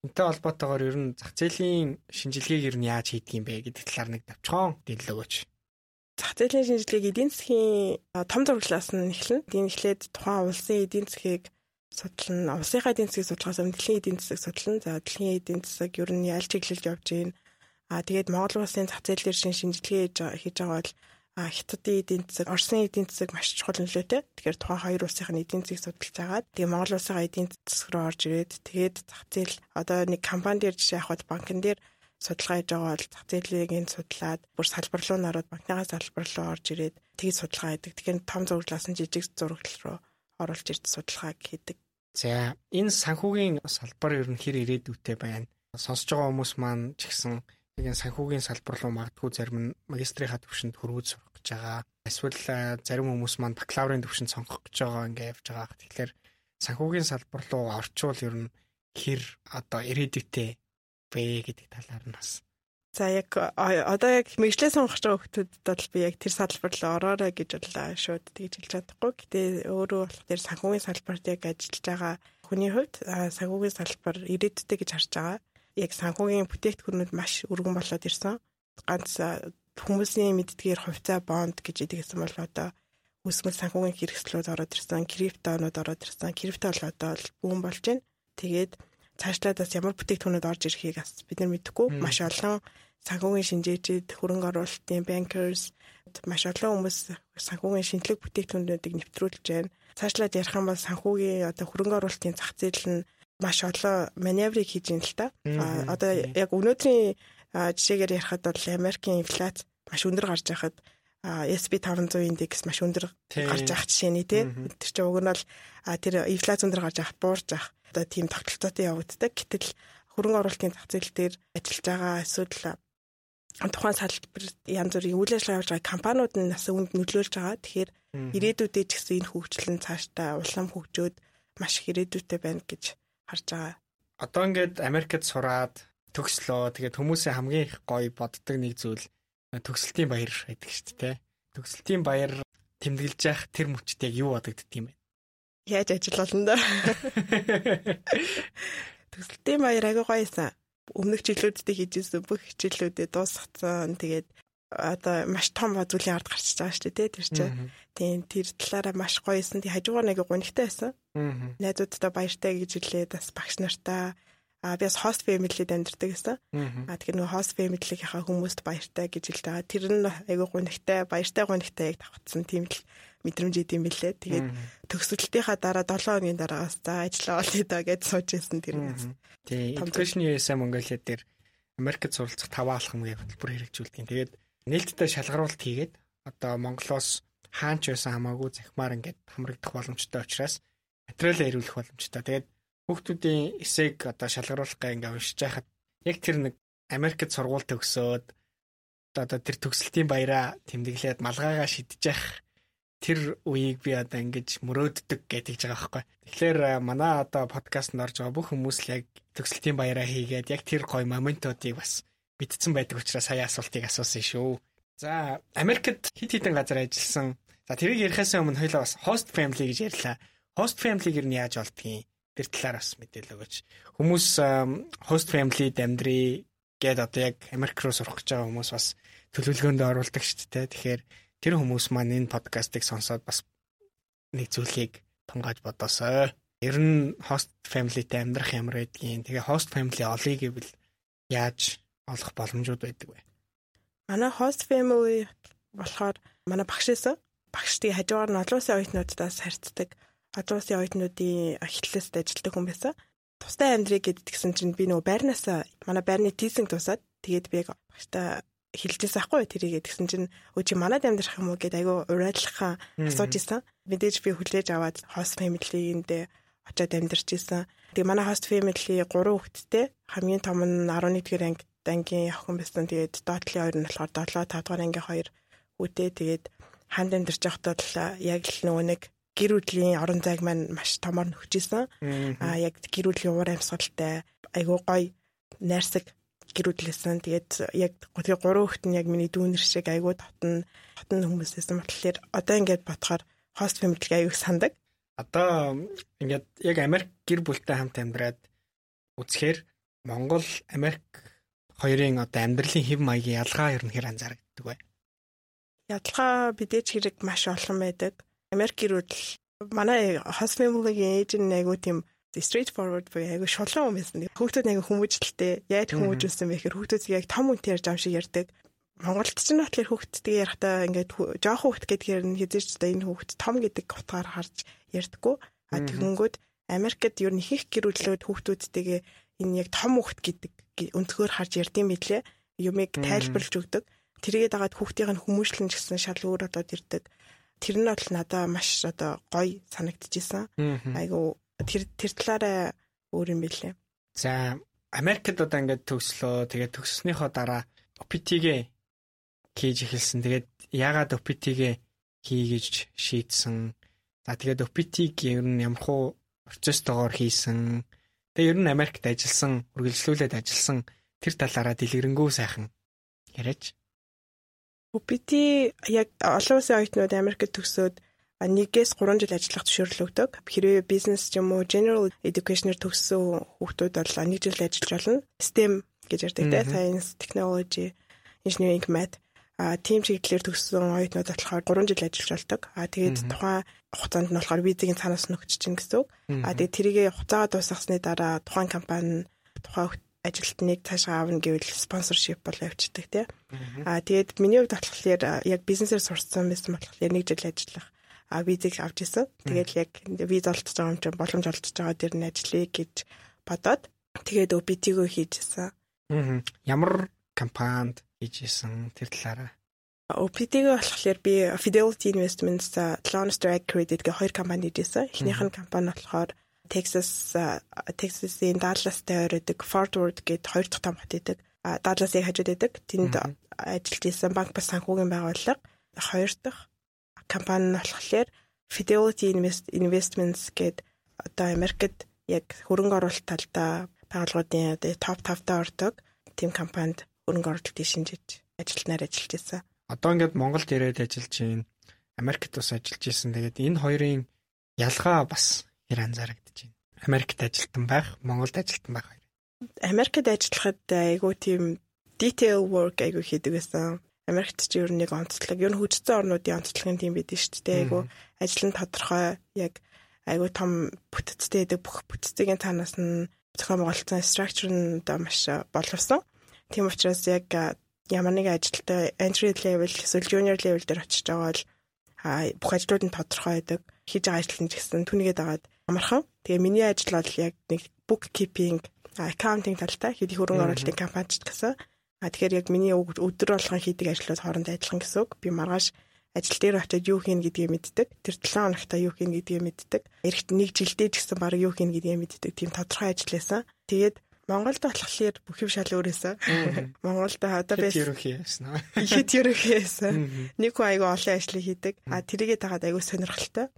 Энтэй холбоотойгоор ер нь зах зээлийн шинжилгээг ер нь яаж хийдэг юм бэ гэдэг талаар нэг давчхон дэлгэл өгөөч зах зээлийн шинжилгээг эдийн засгийн том зураглаас нь эхлэн. Эдийн эхлээд тухайн улсын эдийн засгийг судлана. Улсынхаа эдийн засгийг судлахаас өмнө дэлхийн эдийн засаг судлана. За дэлхийн эдийн засаг ер нь ялж чиглэлж явж байна. Аа тэгээд Монгол улсын зах зээл дээр шин шинжилгээ хийж байгаа бол Хятадын эдийн засаг, Оросын эдийн засаг маш чухал нөлөөтэй. Тэгэхээр тухайн хоёр улсын эдийн засгийг судалж агаад тэгээ Монгол улсын эдийн засаг руу орж ирээд тэгээд зах зээл одоо нэг компани дээр жишээ авахад банкн дээр судалгаа хийж байгаа бол зах зээлийг энэ судлаад бүр салбар руу нараад банкныхаа салбар руу орж ирээд тэгээд судалгаа хийдэг. Тэгэхээр том зураглаас нь жижиг зураглал руу оруулж ирж судалгааг хийдэг. За энэ санхүүгийн салбар ер нь хэр ирээдүйтэй байна. Сонсож байгаа хүмүүс маань ч гэсэн яг санхүүгийн салбар руу магадгүй зарим нь магистрийнхаа төвшөнд хөрвүүд сурах гэж байгаа. Эсвэл зарим хүмүүс маань бакалаврын төвшөнд сонгох гэж байгаа ингээ явж байгаа. Тэгэхээр санхүүгийн салбар руу орчвол ер нь хэр одоо ирээдүйтэй бэ гэдэг талаар нь бас За яг одоо яг мэрэгчлээ сонгож байгаа хүмүүстд бол би яг тэр салбар руу ороорой гэж бодлоо шууд тэгж хэлж чадахгүй. Гэтэ өөрөө болох тэр санхүүгийн салбарт яг ажиллаж байгаа хүний хувьд санхүүгийн салбар ирээдүйтэй гэж харж байгаа. Яг санхүүгийн бүтээгдэхүүнүүд маш өргөн болоод ирсэн. Ганц хүмүүсийн мэддгээр хувьцаа бонд гэж идэгэсэн бол одоо үсгэл санхүүгийн хэрэгслүүд ороод ирсэн, криптонууд ороод ирсэн. Крипто бол одоо бүүн болж байна. Тэгээд цаашлаадаас ямар бүтээгдэхүүнүүд орж ирэхийг бас бид нар мэдэхгүй. Маш олон санхүүгийн шинжээчид, хөрөнгө оруулалтын bankers маш олон хүмүүс санхүүгийн шинжлэх бүтээгдэхүүнүүдийг нэвтрүүлж байна. Цаашлаад ярих юм бол санхүүгийн одоо хөрөнгө оруулалтын зах зээл нь маш олон маневрыг хийж байна л та. Одоо яг өнөөдрийн жишээгээр ярихад бол Америкийн инфляц маш өндөр гарч байхад SP 500 индекс маш өндөр гарч байгаа жишээний тий. Тэр чинь уг нь бол тэр инфляц өндөр гарч байгаа буурж байгаа одоо тийм тогтолцоотой явагддаг. Гэтэл хөрөнгө оруулалтын зах зээл дээр ажиллаж байгаа эсвэл тухайн салбар янз бүрийн үйл ажиллагаа явуулж байгаа компаниуд нь нас үүнд нөлөөлж байгаа. Тэгэхээр ирээдүйдээ ч гэсэн энэ хөгжил нь цаашдаа улам хөгжөөд маш их ирээдүйтэй байна гэж харж байгаа. Одоо ингээд Америкт сураад төгслөө. Тэгээд хүмүүсийн хамгийн их гоё боддог нэг зүйл төгсөлтийн баяр гэдэг шүү дээ. Төгсөлтийн баяр тэмдэглэж явах тэр мөчд яг юу бодогдд юм бэ? Яаж ажил болно да. Төсөлтийн баяр агүй гоёсан. Өмнөх жилүүдэд хийжсэн бүх хичээлүүдэд дуусгацсан. Тэгээд одоо маш том зүйлийн ард гарчиж байгаа шүү дээ тэр чинь. Тийм тэр талаараа маш гоёсэн. Тэг хажуугаар нэг гонигтай байсан. Найзуудтай баяртай гэж хэлээд бас багш нартаа А би бас host family-д амьдардаг гэсэн. А тэгэхээр нөгөө host family-ийнхаа хүмүүст баяртай гэж хэлдэг. Тэр нь айгүй гонигтай, баяртай гонигтай яг давхцсан тийм л мэдрэмж идэм билээ. Тэгээд төгсөлтийнхаа дараа 7 хоногийн дараагаас за ажиллаа олъё да гэж сууж ирсэн тэрнээс. Тий. Education USA Mongolia дээр Америкт суралцах 5 алхамгийн хөтөлбөр хэрэгжүүлдэг. Тэгээд нээлттэй шалгаруулалт хийгээд одоо Монголоос хаанч байсан хамаагүй захимаар ингээд хамрагдах боломжтой учраас материалаа ирүүлэх боломжтой. Тэгээд хүүхдүүдийн эсэг одоо шалгаруулахгаа ингээд уншиж байхад яг тэр нэг Америкт сургууль төгсөөд одоо тэр төгсөлтийн баяраа тэмдэглээд малгайгаа шидэж явах тэр үеийг би одоо ингэж мөрөөддөг гэж байгаа байхгүй. Тэгэхээр манай одоо подкастт орж байгаа бүх хүмүүс л яг төгсөлтийн баяраа хийгээд яг тэр гоё моментуудыг бас битцсэн байдаг учраас сая асуултыг асуусан шүү. За, Америкт хит хитэн газар ажилласан. За, тэрийг ярихаас өмнө хоёлаа бас host family гэж ярьлаа. Host family-г нь яаж олдгийг тэр талаар бас мэдээлэл өгөөч. Хүмүүс host family-д амьдрий гэд одоо яг Америк руу сурах гэж байгаа хүмүүс бас төлөвлөгөөнд оруулдаг шүү дээ. Тэгэхээр тэр хүмүүс маань энэ подкастыг сонсоод бас нэг зүйлийг тунгааж бодосоо. Ер нь host family-тэй амьдрах ямар байдгийг, тэгээ host family олъё гэвэл яаж олох боломжууд байдаг вэ? Манай host family болохоор манай багш эсэн. Багштыг хажуугаар нь олон улсын оюутнуудаас харьцдаг. Олон улсын оюутнуудын эхлэлст ажилладаг хүн байсан. Тустай амьдрыг гэдгсэн чинь би нөгөө байрнаас манай байрны тийсинг тусаад тэгээд би яг багштай хэлжээс ахгүй тэрийгээ тэгсэн чинь өө чи манад амьдрах юм уу гэд айгүй урайлахаа асууж исэн. Мэдээж би хүлээж аваад host family-нд очиод амьдарч исэн. Тэгээ манай host family 3 хүүхэдтэй хамгийн том нь 11-р анги ангийн охин байсан. Тэгээд доотлын хоёр нь болохоор 7 5 дугаар ангийн хоёр хүүтэй. Тэгээд ханд амьдарч байхдаа л яг л нөгөө нэг гэр бүлийн орон зайг маань маш томор нөхөжсэн. Аа яг гэр бүлийн уур амьсгалтай айгүй гоё найрсаг гэрүүлсэн. Тэгээд яг тэгээ гурван хүүхэд нь яг миний дүүнер шиг айгүй татна татна хүмүүсээсэн болохоор одоо ингээд бодохоор хост фэмилиг аюу сандаг. Одоо ингээд яг Америк гэр бүлтэй хамт амьдраад үзэхээр Монгол Америк хоёрын одоо амьдралын хэв маягийн ялгаа ер нь хэр анзаарэгддэг вэ? Ялгаа мэдээж хэрэг маш олон байдаг. Америк гэр бүл манай host family-гийн ээж нь айгу тийм straight forward буюу айгу шулуун юм байсан. Хүүхдүүд айгу хүмүүжлэлтэй. Яг хүмүүжүүлсэн бэ гэхээр хүүхдүүд яг том үнтэй ярьж амшиг ярьдаг. Монголд ч нэг тэгэхээр хүүхдтэй ярихтаа ингээд жоох хүүхд гэдгээр нь хизээч та энэ хүүхд том гэдэг утгаар харж ярьдаггүй. А тэгэнгүүт Америкт ер нь их гэрүүлээд хүүхдүүдтэйгээ энэ яг том хүүхд гэдэг өнцгөр харж ярьдсан мэтлээ. Юмыг тайлбарлаж өгдөг. Тэргээд дагаад хүүхдийн хүмүүжлэн гэсэн шал өөр болоод ирдэг. Тэр нь бол надаа маш одоо гоё санагдчихсан. Айгу тэр тэр талаараа өөр юм билээ. За Америкт одоо ингээд төгслөө. Тэгээд төгссөнийхөө дараа OPT-гээ хийж эхэлсэн. Тэгээд яагаад OPT-гээ хийгэж шийдсэн. За тэгээд OPT-г ер нь ямар хуу процесстойгоор хийсэн. Тэгээ ер нь Америкт ажилласан, үргэлжлүүлээд ажилласан тэр талаараа дэлгэрэнгүй сайхан яриач. OPT яг олон улсын оюутнууд Америкт төгсөөд нэгээс 3 жил ажиллах зөвшөөрөл өгдөг. Хэрвээ бизнес ч юм уу general education-ээр төгссөн хүүхдүүд бол 1 жил ажиллаж болно. STEM гэж ярьдаг те science, technology, engineering, math а team чиглэлээр төгссөн оюутнууд болохоор 3 жил ажиллаж болдог. А тэгээд тухайн хугацаанд нь болохоор визгийн цаанаас нөгч чинь гэсэн үг. А тэгээд тэрийгэ хугацаагаа дуусгасны дараа тухайн компани тухайн ажилтныг цаашаа аавна гэвэл спонсоршип бол явчихдаг тий. А тэгээд миний хувьд болохоор яг бизнесээр сурсан байсан болохоор нэг жил ажиллах а визийг авч исэн. Тэгээд яг виз олдож байгаа юм чинь боломж олдож байгаа дэр нь ажиллая гэж бодоод тэгээд OPT-гөө хийжсэн. Ямар компанид хийжсэн тэр талаараа. OPT-г болохоор би Fidelity Investments, Loans Direct Credit гэх хоёр компани хийжсэн. Эхнийх нь компани болохоор Texas Texas-ийн Dallas-тай ойрдог Fort Worth гээд хоёр дахь том хот идэг. Dallas-ыг хажууд идэг. Тэнд ажиллаж исэн банк ба санхүүгийн байгууллага. Хоёр дахь компани нь болохоор Fidelity Investments гээд одоо Америкт яг хөрөнгө оруулалт талдаа байгууллагуудын одоо топ 5-та ордог тийм компанид хөрөнгө оруулалтыг шинжиж ажилтнаар ажиллаж байсан. Одоо ингээд Монголд ирээд ажиллаж байна. Америкт бас ажиллаж исэн. Тэгээд энэ хоёрын ялгаа бас хэр анзаарэгдэж байна. Америкт ажилтан байх, Монголд ажилтан байх хоёр. Америкт ажиллахад айгүй тийм detail work айгүй хийдэг байсан. Америкт ч ер нь нэг онцлог, ер нь хүчтэй орнуудын онцлогын тийм бид шүү дээ. Айгүй ажил нь тодорхой яг айгүй том бүтцтэй гэдэг бүх бүтцийн танаас нь зохион байгуулалтын structure нь одоо маш боловсон. Тийм учраас яг ямар нэгэн ажилтай entry level эсвэл junior level дээр очиж байгаа бол бүх ажлууд нь тодорхой байдаг. Хийж байгаа ажил нь ч гэсэн түүнийгээ дагаад амархан. Тэгээ миний ажил бол яг нэг bookkeeping, accounting талтай хэд их хөрөнгө оруулалтын компанич гэсэн. А тэгэхээр яг миний өдөр болгон хийдэг ажлууд хоорондоо адилхан гэсэн үг. Би маргааш ажил дээр очиод юу хийн гэдгийг мэддэг. Тэр 7 хоногта юу хийн гэдгийг мэддэг. Эрэхт нэг жилдээ ч гэсэн баг юу хийн гэдгийг мэддэг. Тийм тодорхой ажил байсан. Тэгээд Монголд болохоор бүх юм шал өөрөөсөө. Монголд одоо байс ерөнхий ясна. Ихэд ерөнхий ясан. Нэг хүн айгүй олон ажлыг хийдэг. А тэрийгээ тагаад айгүй сонирхолтой.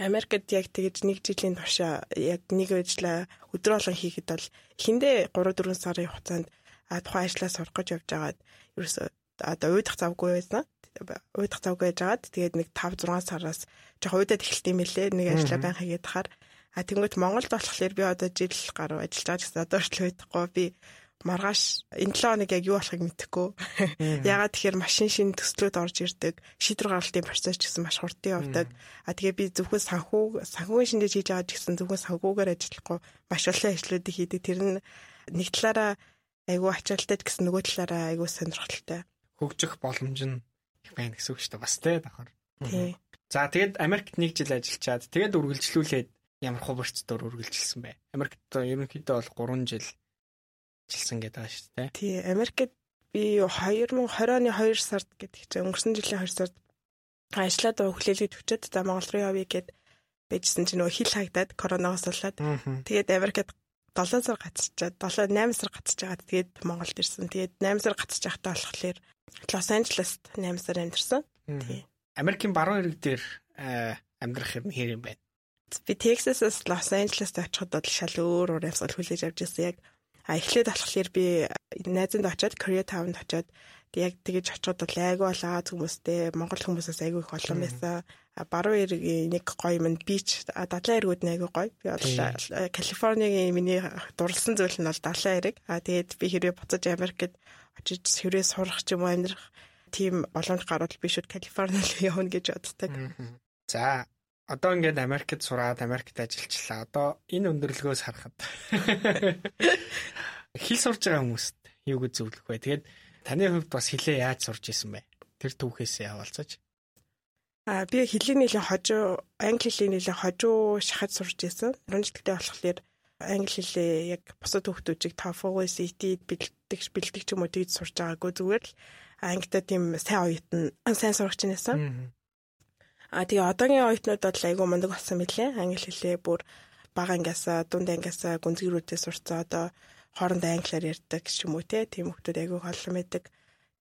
Америкт яг тэгэж нэг жилийн турш яг нэг ажлаа өдөр болгон хийхэд бол эхэндээ 3 4 сарын хугацаанд тухайн ажлаа сурах гэж явж байгаад ерөөсөө одоо уйдах завгүй байсан. Уйдах завгүй байжгаад тэгээд нэг 5 6 сараас жоох уйдаад эхэлт юм байлээ. Нэг ажлаа байн хийгээд тахаар А тэнгуут Монголд болохоор би одоо жил гаруй ажиллаж байгаа гэсэн одоо ч л байхгүй би маргааш энэ 7 хоног яг юу болохыг мэдэхгүй. Ягаад тэгэхээр машин шин төслүүд орж ирдэг. Шийдвэр гаргалтын процесс ч гэсэн маш хурдан явдаг. А тэгээ би зөвхөн санхүү санхүүгийн шинжиж хийж байгаа ч гэсэн зөвхөн санхүүгээр ажиллахгүй маш олон ажлуудыг хийдэг. Тэр нь нэг талаараа айгүй ачаалттай гэсэн нөгөө талаараа айгүй сонирхолтой. Хөгжих боломж нь их байна гэсэн үг шүү дээ. Бас тэ давхар. Тий. За тэгээд Америкт нэг жил ажиллачаад тэгээд үргэлжлүүлээд ямар хувирцдоор үргэлжилсэн бэ? Америкт ерөнхийдөө бол 3 жил жилсэн гэдэг байгаа шүү дээ. Тий, Америкт би 2020 оны 2 сард гэдэг чинь өнгөрсөн жилийн 2 сард ажиллаад байгаа хүлээлгээд өчөөд за Монгол руу явъя гэд байжсэн чинь нөгөө хил хагдаад коронавигоос болоод тэгээд Америкт 7 сар гацчихад 7 8 сар гацчихад тэгээд Монголд ирсэн. Тэгээд 8 сар гацчих байхдаа болохоор Лос Анжелест 8 сар амьдэрсэн. Тий. Америкийн баруун ирэг дээр амьдрах юм хэр юм бэ? Би Texas-аас Los Angeles-д очиход бол шал өөр өөр явсгал хүлээж авч ирсэн яг а эхлээд болохоор би найзанд очиод Koreatown-д очиод яг тэгэж очиход бол айгүй бол Аз хүмүүстэй Монгол хүмүүсээс айгүй их олон байсан. Баруун эргийн нэг гоё юм бич дадлаа эргүүд нь айгүй гоё. Би бол Калифорнигийн миний дурлсан зүйл нь бол дадлаа эрэг. А тэгээд би хэрвээ буцаж Америкт очиж хэрвээ сурах ч юм уу амьдрах тийм боломж гарвал би шууд Калифорни руу явна гэж боддог. За одоо ингээд Америкт сураад Америкт ажиллачлаа. Одоо энэ өндөрлгөөс харахад хэл сурж байгаа хүмүүст юуг зөвлөх вэ? Тэгээд таны хувьд бас хэлээ яаж сурж исэн бэ? Тэр түүхээсээ яваалцаж. А би хэлийг нэлээ хожуу, англи хэлийг нэлээ хожуу шахаж сурж исэн. 10 жилдээ болохоор англи хэлээ яг бусад хүүхдүүдийг TOEFL, CT бэлтгэж бэлтгэж юм уу тэгж сурж байгаагүй зүгээр л ангидаа тийм сайн оюутан сайн сурагч нээсэн. А тэгээ одоогийн оюутнууд бол айгүй мундаг болсон мөлий. Англи хэлээ бүр бага ангиасаа дунд ангиасаа гүнзгийрүүдээ сурцсан одоо хоорондоо англиар ярьдаг ч юм уу те тийм хүмүүс айгүй холлон байдаг.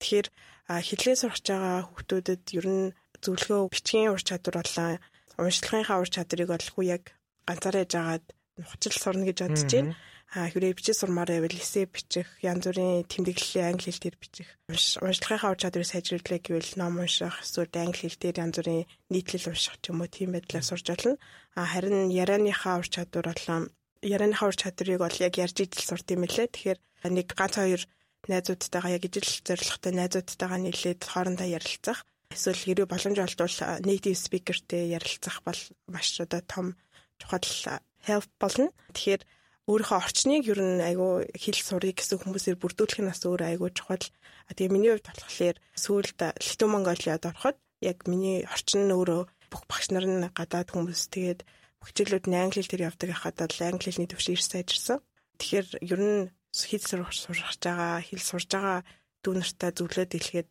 Тэгэхээр хэлээ сурч байгаа хүмүүстэд ер нь зөвлөгөө бичгийн ур чадвар болон уншлагынхаа ур чадрыг бол хүү яг ганцаараа яжгаад нухчил сурна гэж бодож байна хүрээ бичиж сурмаар байвал эсэ бичих янз бүрийн тэмдэглэлийн англи хэл дээр бичих. Уншлагынхаа ур чадварыг сайжруулах гэвэл ном унших эсвэл англи хэл дээр янз бүрийн нийтлэл унших ч юм уу тийм байдлаар сурж болно а харин ярианыхаа ур чадвар болон ярианыхаа ур чадварыг бол яг ярьж ижил сурд юм лээ тэгэхээр нэг ганц хоёр найзуудтайгаа яг ижил зорилготой найзуудтайгаа нийлээд хоорондоо ярилцах. Эсвэл хэрэг боломж олдвол native speakerтэй ярилцах бол маш одоо том чухал help болно. Тэгэхээр өөрийнхөө орчныг ер нь айгүй хэл сурыг гэсэн хүмүүсээр бүрдүүлэх нь бас өөр айгүй чухал. А тэгээ миний хувьд болохоор сүүлд Литу Монголиад ороход яг миний орчин нь өөрөө бүх багш нар нь гадаад хүмүүс тэгээд хичээлүүд нь англи хэл дээр явдаг хахад бол англи хэлний төвшин ирс сайжирсан. Тэгэхээр ер нь хэл сурах сурах байгаа, хэл сурж байгаа дүү нартай зөвлөд хэлгээд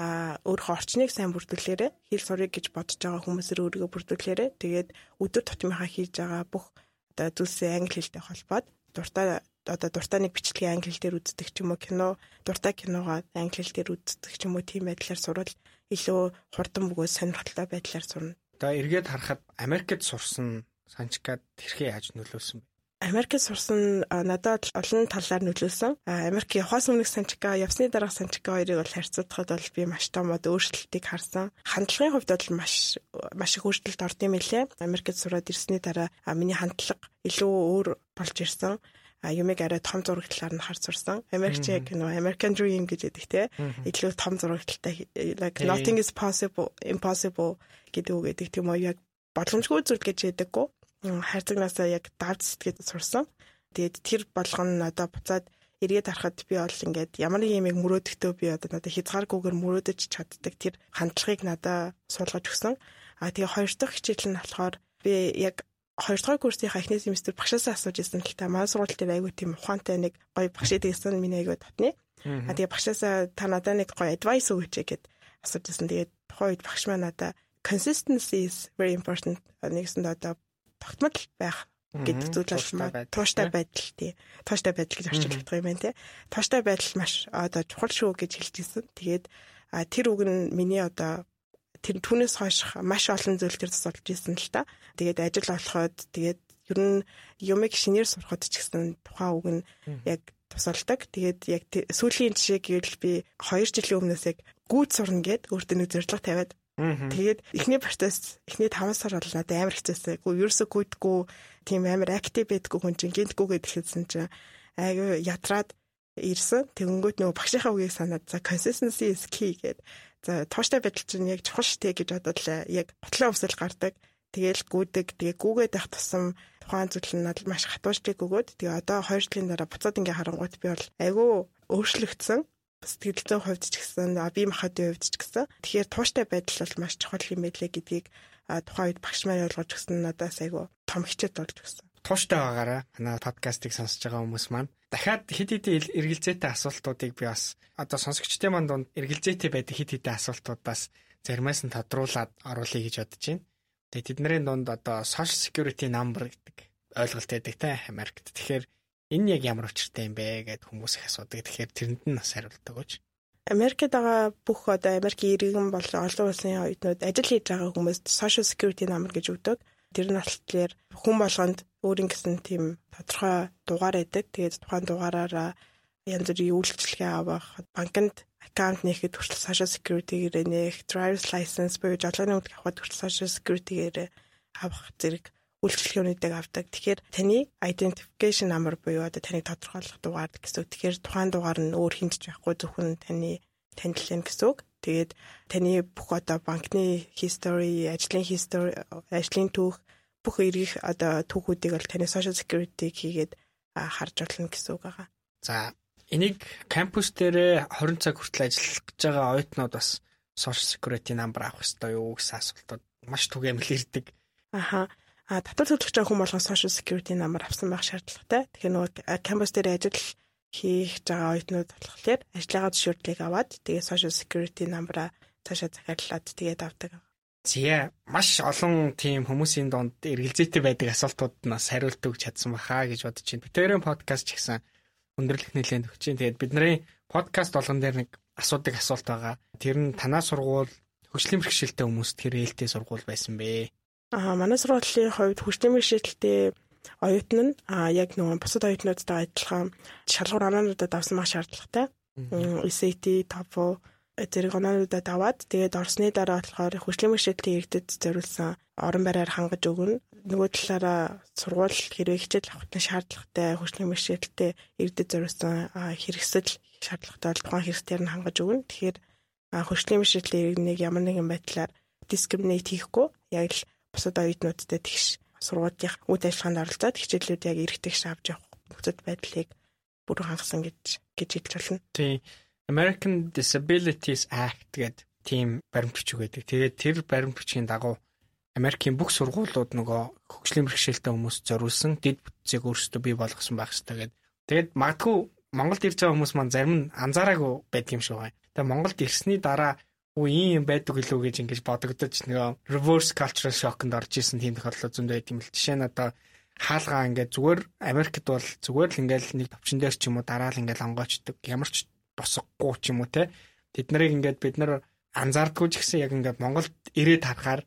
а өөрийнхөө орчныг сайн бүрдүүлээрэ хэл сурыг гэж бодож байгаа хүмүүсээр өөрийгөө бүрдүүлээрэ тэгээд өдөр тутмынхаа хийж байгаа бүх одоо зүйлсээ англи хэлтэй холбоод дуртай одоо дуртай нэг бичлэгийг англи хэлээр үздэг ч юм уу кино дуртай киногоо англи хэлээр үздэг ч юм уу тийм байдлаар сурвал илүү хурдан бөгөөд сонирхолтой байдлаар сурна. Одоо эргээд харахад Америкт сурсан санчкад тэрхээ яаж нөлөөсөн бэ? Америкт сурсан надад олон талаар нөлөөсөн. Америк явахаас өмнөх Санчика, явсны дараах Санчика хоёрыг бол харьцуулахад бол би маш том од өөрчлөлтийг харсан. Хандлагын хувьд бол маш маш их өөрчлөлт орд юм элэ. Америкт сураад ирсний дараа миний хандлага илүү өөр болж ирсэн а юмэг арай том зураг талаар нь харж сурсан. Америкч яг нөө American Dream гэж яддаг те. Илүү том зураг талтай like nothing is possible impossible гэдэг үг гэдэг тийм үү яг боломжгүй зүйл гэж яддаггүй хайрцагнаасаа яг давж сэтгэж сурсан. Тэгээд тэр болгоно нь одоо буцаад эргээд харахад би бол ингээд ямар нэг юмыг мөрөөдөхтөө би одоо надад хязгааргүйгээр мөрөөдөж чаддаг тэр хандлагыг надад суулгаж өгсөн. А тэгээ хоёр дахь хичээл нь болохоор би яг хоёр дахь курсынхаа эхний семестр багшаасаа асууж ирсэн та манай сургууль дээр айгүй тийм ухаантай нэг гоё багш идэгсэн миний айгүй татны. А тэгээ багшаасаа та надад нэг гоё advice өгөөч гэд асууж ирсэн. Тэгээд тухайн үед багш маань надад consistency is very important нэгсэн одоо тогтмол байх гэдэг зүйл бол тууштай байдал тий. Тууштай байдал гэж орчуулдаг юм байна тий. Тууштай байдал маш одоо чухал шүү гэж хэлж ирсэн. Тэгээд тэр үг нь миний одоо тэр түүнээс хойш маш олон зүйл төр тусалж ирсэн л та. Тэгээд ажил олоход тэгээд ер нь юмыг шинээр сурахад ч гэсэн тухайн үг нь яг тусалдаг. Тэгээд яг сүүлийн жишээ гэвэл би 2 жилийн өмнөөс яг гүйд сурна гэд өөртөө нэг зорилго тавиад Тэгээд эхний процесс эхний 5 сар бол надад амар хэцээсэй. Гүү ерөөсөө гүйдгүү тийм амар актив байдггүй хүн чинь гинтгүү гэдгэлсэн чинь айгүй ятраад ирсэн. Тэгэнгүүт нөгөө багшийнхаа үгийг санаад за consistency is key гэд. За тууштай байдал чинь яг чухал штэ гэж бодоод л яг ботлоо өсөл гардаг. Тэгээл гүйдэг. Тэгээ гүүгээд байх тусам тухайн зүйл нь надад маш хатууштай өгөөд. Тэгээ одоо 2 жилийн дараа буцаад ингээ харангуйт би бол айгүй өөрчлөгдсөн сэтгэл зүйн хувьд ч гэсэн бие махбодын хувьд ч гэсэн тэгэхээр тууштай байдал бол маш чухал юм байлээ гэдгийг тухайн үед багш маань ойлгож өгсөн надаас айгу том хичээл болж өгсөн. Тууштай байгаараа манай подкастыг сонсож байгаа хүмүүс маань дахиад хит хит эргэлзээтэй асуултуудыг би бас одоо сонсогчдын манд донд эргэлзээтэй байдаг хит хитэ асуултуудаас заримаас нь тодруулаад оруулъя гэж бодож байна. Тэгээ тэдний дунд одоо social security number гэдэг ойлголт байдаг те Америкт. Тэгэхээр Энэ яг ямар учиртай юм бэ гэд хүмүүс их асуудаг. Тэгэхээр тэрэнд нь бас хариулт өгөөч. Америкт байгаа бүх одоо Америкийн иргэн бол олон улсын оюутнууд ажил хийж байгаа хүмүүст social security number гэж өгдөг. Тэр нь болохоор хүн болгонд өөрийн гэсэн тийм тодорхой дугаар байдаг. Тэгээд тухайн дугаараараа янз бүрийн үйлчлэгээ авах, банкнд аккаунт нээхэд хүртэл social security-гээр нээх, driver's license буюу жолооны үлгэр авахд хүртэл social security-гээр авах зэрэг үйлчлэгээнүүдийг авдаг. Тэгэхээр таны identification number буюу одоо таныг тодорхойлох дугаар гэсэн үг. Тэгэхээр тухайн дугаар нь өөр хинтж байхгүй зөвхөн таны танилын гэсэн үг. Тэгээд таны бүх одоо банкны history, ажлын history, ажлын түүх бүх эргэх одоо түүхүүдийг бол таны social security хийгээд харж болно гэсэн үг байгаа. За энийг кампус дээр 20 цаг хүртэл ажиллах гэж байгаа оюутнууд бас social security number авах хэрэгтэй юу гэсэн асуултууд маш түгээмэл ирдэг. Аха. А татвар төлөх гэж хүмүүс болгон social security number авсан байх шаардлагатай. Тэгэхээр нөгөө кампус дээр ажил хийх байгаа оюутнууд болохоор ажлынхаа зөвшөөрлийг аваад тэгээ social security number-а цаашаа захиаллаад тэгээд авдаг. Зя маш олон тийм хүмүүсийн донд эргэлзээтэй байдаг асуултууд нас хариулт өгч чадсан баха гэж бодож байна. Битэрийн подкаст ч гэсэн өндөрлөх нэлээд өгч чинь тэгээд бидний подкаст болгон дээр нэг асуудаг асуулт байгаа. Тэр нь танаа сургууль хөгжлийн бэрхшээлтэй хүмүүст тэр ээлтэй сургууль байсан бэ? Аа манай сургуулийн хувьд хөгжлийн бэрхшээлтэй оюутан нь а яг нөгөө бусад оюутнуудтай адилхан шалгуур оноонуудад авсан мах шаардлагатай. SAT, TOEFL зэрэг оноонуудад аваад тэгээд орсны дараа болохоор хөгжлийн бэрхшээлтэй иргэдэд зориулсан орон байраар хангаж өгнө. Нөгөө талаараа сургууль хэрвээ хичээл авахтаа шаардлагатай хөгжлийн бэрхшээлтэй иргэдэд зориулсан хэрэгсэл шаардлагатай тухайн хэрэгслээр нь хангаж өгнө. Тэгэхээр хөгжлийн бэрхшээлтэй иргэнийг ямар нэгэн байдлаар дискриминейт хийхгүй яг л бусад оюутнуудтай тэгш сургуулийн үйл ажиллагаанд оролцоод хичээлүүд яг эргэтгэж авч явах нөхцөл байдлыг бүрэн хангасан гэж гэж хэлж болно. Тийм. American Disabilities Act гэдэг тийм баримт бичиг байдаг. Тэгээд тэр баримт бичгийн дагуу Америкийн бүх сургуулиуд нөгөө хөгжлийн бэрхшээлтэй хүмүүст зориулсан дэд бүтцийг өөрсдөө бий болгосон байх хэрэгтэй гэдэг. Тэгээд магадгүй Монголд ирж байгаа хүмүүс маань зарим нь анзаараагүй байдаг юм шиг байна. Тэгээд Монголд ирсний дараа үе ийм байдаг гэлөө гэж ингэж бодогдож нөгөө reverse cultural shock-нд орж исэн тийм тохиолдол зөндөө байт юм л. Жишээ нь одоо хаалгаа ингээд зүгээр Америкт бол зүгээр л ингээд нэг товчон дээр ч юм уу дараа л ингээд онгоочдөг. Ямар ч босгохгүй ч юм уу те. Тэд нарыг ингээд бид нар анзаардгүй ч гэсэн яг ингээд Монголд ирээд харахаар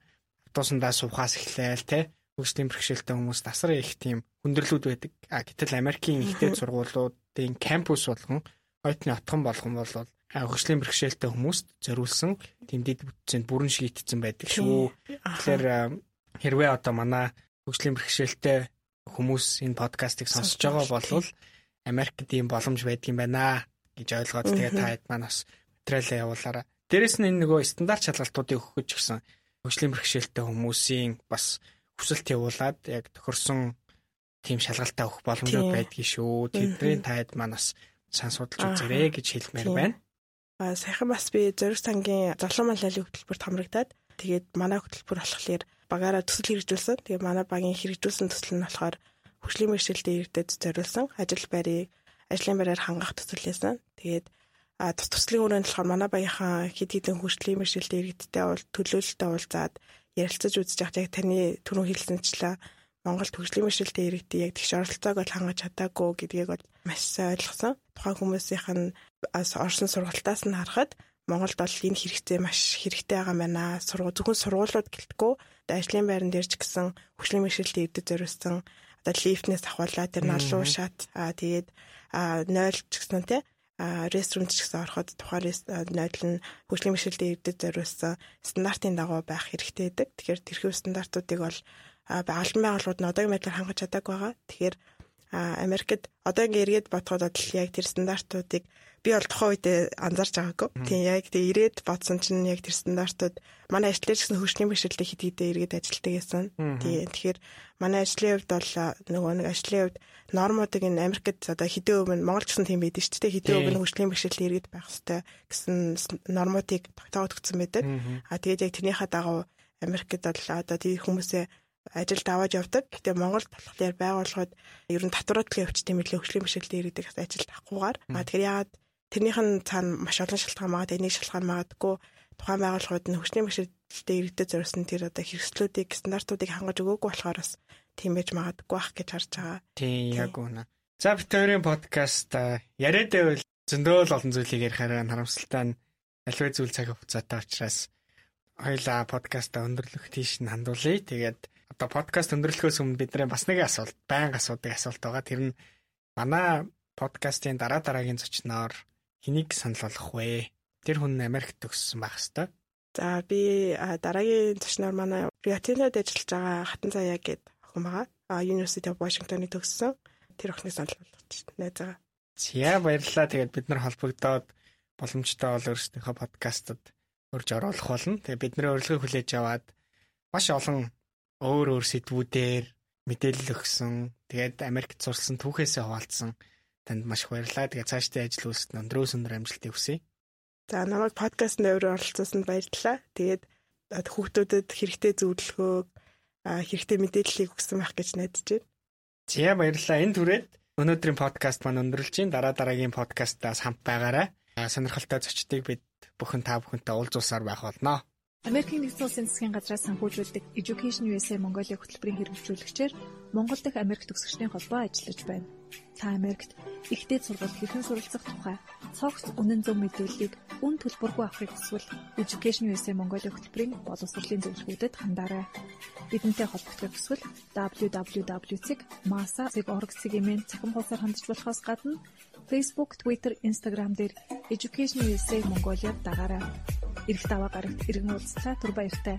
автобусандаа суухаас эхлээл те. Хөгжлийн бэрхшээлтэй хүмүүс тасар их тийм хүндрэлүүд байдаг. А гэтэл Америкийн ихтэй сургуулиудын кампус болгон оюутны отхон болгон бол хөгжлийн бэрхшээлтэй хүмүүст зориулсан тэмдэд бүтцэнд бүрэн шийтцэн байдаг шүү. Тэгэхээр хэрвээ одоо манай хөгжлийн бэрхшээлтэй хүмүүс энэ подкастыг сонсож байгаа бол Америкт ийм боломж байдаг юм байна гэж ойлгоод тэгээ та хэд маань бас материалаа явуулаарай. Дээрэс нь энэ нөгөө стандарт шалгалтуудыг өгөх гэж гисэн хөгжлийн бэрхшээлтэй хүмүүсийн бас хүсэлт явуулаад яг тохирсон тийм шалгалтаа өгөх боломжууд байдгийг шүү. Тэдний та хэд маань бас сан судалж үзээрэй гэж хэлмээр байна саяхан бас би зориг сангийн золон малайлын хөтөлбөрт хамрагдаад тэгээд манай хөтөлбөр болохоор багаараа төсөл хэрэгжүүлсэн. Тэгээд манай багийн хэрэгжүүлсэн төсөл нь болохоор хөгжлийн мэргэжилтэд иргэдэд зориулсан ажил байрыг ажлын байраар хангах төсөл байсан. Тэгээд а тус туслын өрөөнд болохоор манай багийнхаа хэд хэдэн хөгжлийн мэргэжилтэд иргэдтэй бол төлөөлөлтөд уулзаад ярилцаж үзэж явах яг таны түрүү хэлсэнчлээ Монголд хөгжлийн мэргэжилтэд иргэдийг яг тэгш оролцоог бол хангаж чадаагүй гэдгийг бол маш сайн ойлгосон. Тухайн хүмүүсийнх нь орсон сургалтаас нь харахад Монголд бол энэ хэрэгцээ маш хэрэгтэй байгаа юм байна. Сургууль зөвхөн сургуулиуд гэлтгүү ажлын байран дээр ч гэсэн хөгжлийн мэргэжилтэд иргэдэд зориулсан одоо лифтнээс ахуулаад тэр олон шат аа тэгээд нойл ч гэсэн тий ресторан ч гэсэн ороход тухайн нойл нь хөгжлийн мэргэжилтэд иргэдэд зориулсан стандартын дагуу байх хэрэгтэй байдаг. Тэгэхээр тэрхүү стандартуудыг бол албан байгууллагууд нь одоогийн байдлаар хангаж чадаагүй байгаа. Тэгэхээр Америкт одоо ингээ эргээд бодоход бол яг тэр стандартуудыг би бол тухайн үед анзаарч байгаагүй. Тийм яг тэг ирээд бодсон чинь яг тэр стандартууд манай ажлаар гэсэн хөгжлийн бэрхшээлтэй хэд хэдэ эргээд ажилтдаг гэсэн. Тийм тэгэхээр манай ажлын хувьд бол нөгөө нэг ажлын хувьд нормуудыг энэ Америкт одоо хэдэн өв нь Монгол гэсэн тийм байдаг шүү дээ. Хэдэн өв нь хөгжлийн бэрхшээлтэй эргээд байх хэрэгтэй гэсэн нормуудыг тогтоогдсон байдаг. А тэгээд яг тэрнийхээ дагуу Америкт бол одоо тэр хүмүүсээ ажилд аваад явдаг. Гэтэ Монголд болохоор байгууллагууд ер нь татваруудлын өвчтөй мэдлэг хөгжлийн бишэлтэй иргэдэг ажилд авахгүйгээр. А тэгэхээр яагаад тэрнийх нь цаана маш олон шалтгаан магад энийг шалтгаан магадгүй тухайн байгууллагууд нь хөгжлийн бишэлтэй иргэдэд зориулсан тэр одоо хэрэгслүүдийг стандартуудыг хангаж өгөөгүй болохоор бас тийм байж магадгүй бах гэж харж байгаа. Тийм яг үнэ. За битэрийн подкаст яриад байвал зөндөө л олон зүйлийг ярихаараа харамсалтай нь альва зүйл цаг хугацаатай учраас хоёлаа подкаста өндөрлөх тийш нь хандуулъя. Тэгээд одоо подкаст өндөрлөхөөс өмнө бидний бас нэг асуулт, байнга асуудаг асуулт байгаа. Тэр нь манай подкастын дараа дараагийн зочноор хэнийг санал болгох вэ? Тэр хүн Америкт төгссөн байх хэвээр. За би дараагийн зочноор манай Риатинод ажиллаж байгаа Хатан Заяа гэдэг охин байгаа. А University of Washington-ыг төгссөн. Тэр охиныг санал болгож байна. За баярлалаа. Тэгээд бид нар холбогдоод боломжтой бол өөрсдийнхөө подкастад урьж оруулах болно. Тэгээ бидний урилгыг хүлээж аваад маш олон өөр өөр сэдвүүдээр мэдээлэл өгсөн. Тэгээд Америкт сурсан түүхээсээ хуваалцсан танд маш их баярлалаа. Тэгээд цаашдын ажил үйлсэд өндрөөс өндөр амжилтыг хүсье. За намайг подкастт өөрөө оролцуулсанд баярлалаа. Тэгээд хүүхдүүдэд хэрэгтэй зөвлөгөөг хэрэгтэй мэдээллийг өгсөн байх гэж найдаж байна. За баярлалаа. Энэ түрээд өнөөдрийн подкаст маань өндөрлж чинь дараа дараагийн подкастаас хамт байгаарай. Сонирхолтой зочдыг бид бүхэн та бүхэнтэй уулзуулсаар байх болно. Америкийн нэгдсэн улсын засгийн газраас санхүүжүүлдэг Education USA Mongolia хөтөлбөрийн хэрэгжүүлэгчээр Монгол дахь Америк төгсөгчдийн холбоо ажиллаж байна. Та Америкт ихтэй сургалт хэрхэн суралцах тухай цогц үнэн зөв мэдээллийг үн төлбөргүй авахыг хүсвэл Education USA Mongolia хөтөлбөрийн боловсролын зөвлөгөөдөд хандаарай. Бидэнтэй холбогдох хүсвэл www.masa.org-ийн цахим хуудасаар хандж болохоос гадна Facebook, Twitter, Instagram дээр Education USA Mongolia дагаарай. Ирэх даваа гарагт иргэн уулзлаа түр баяртай.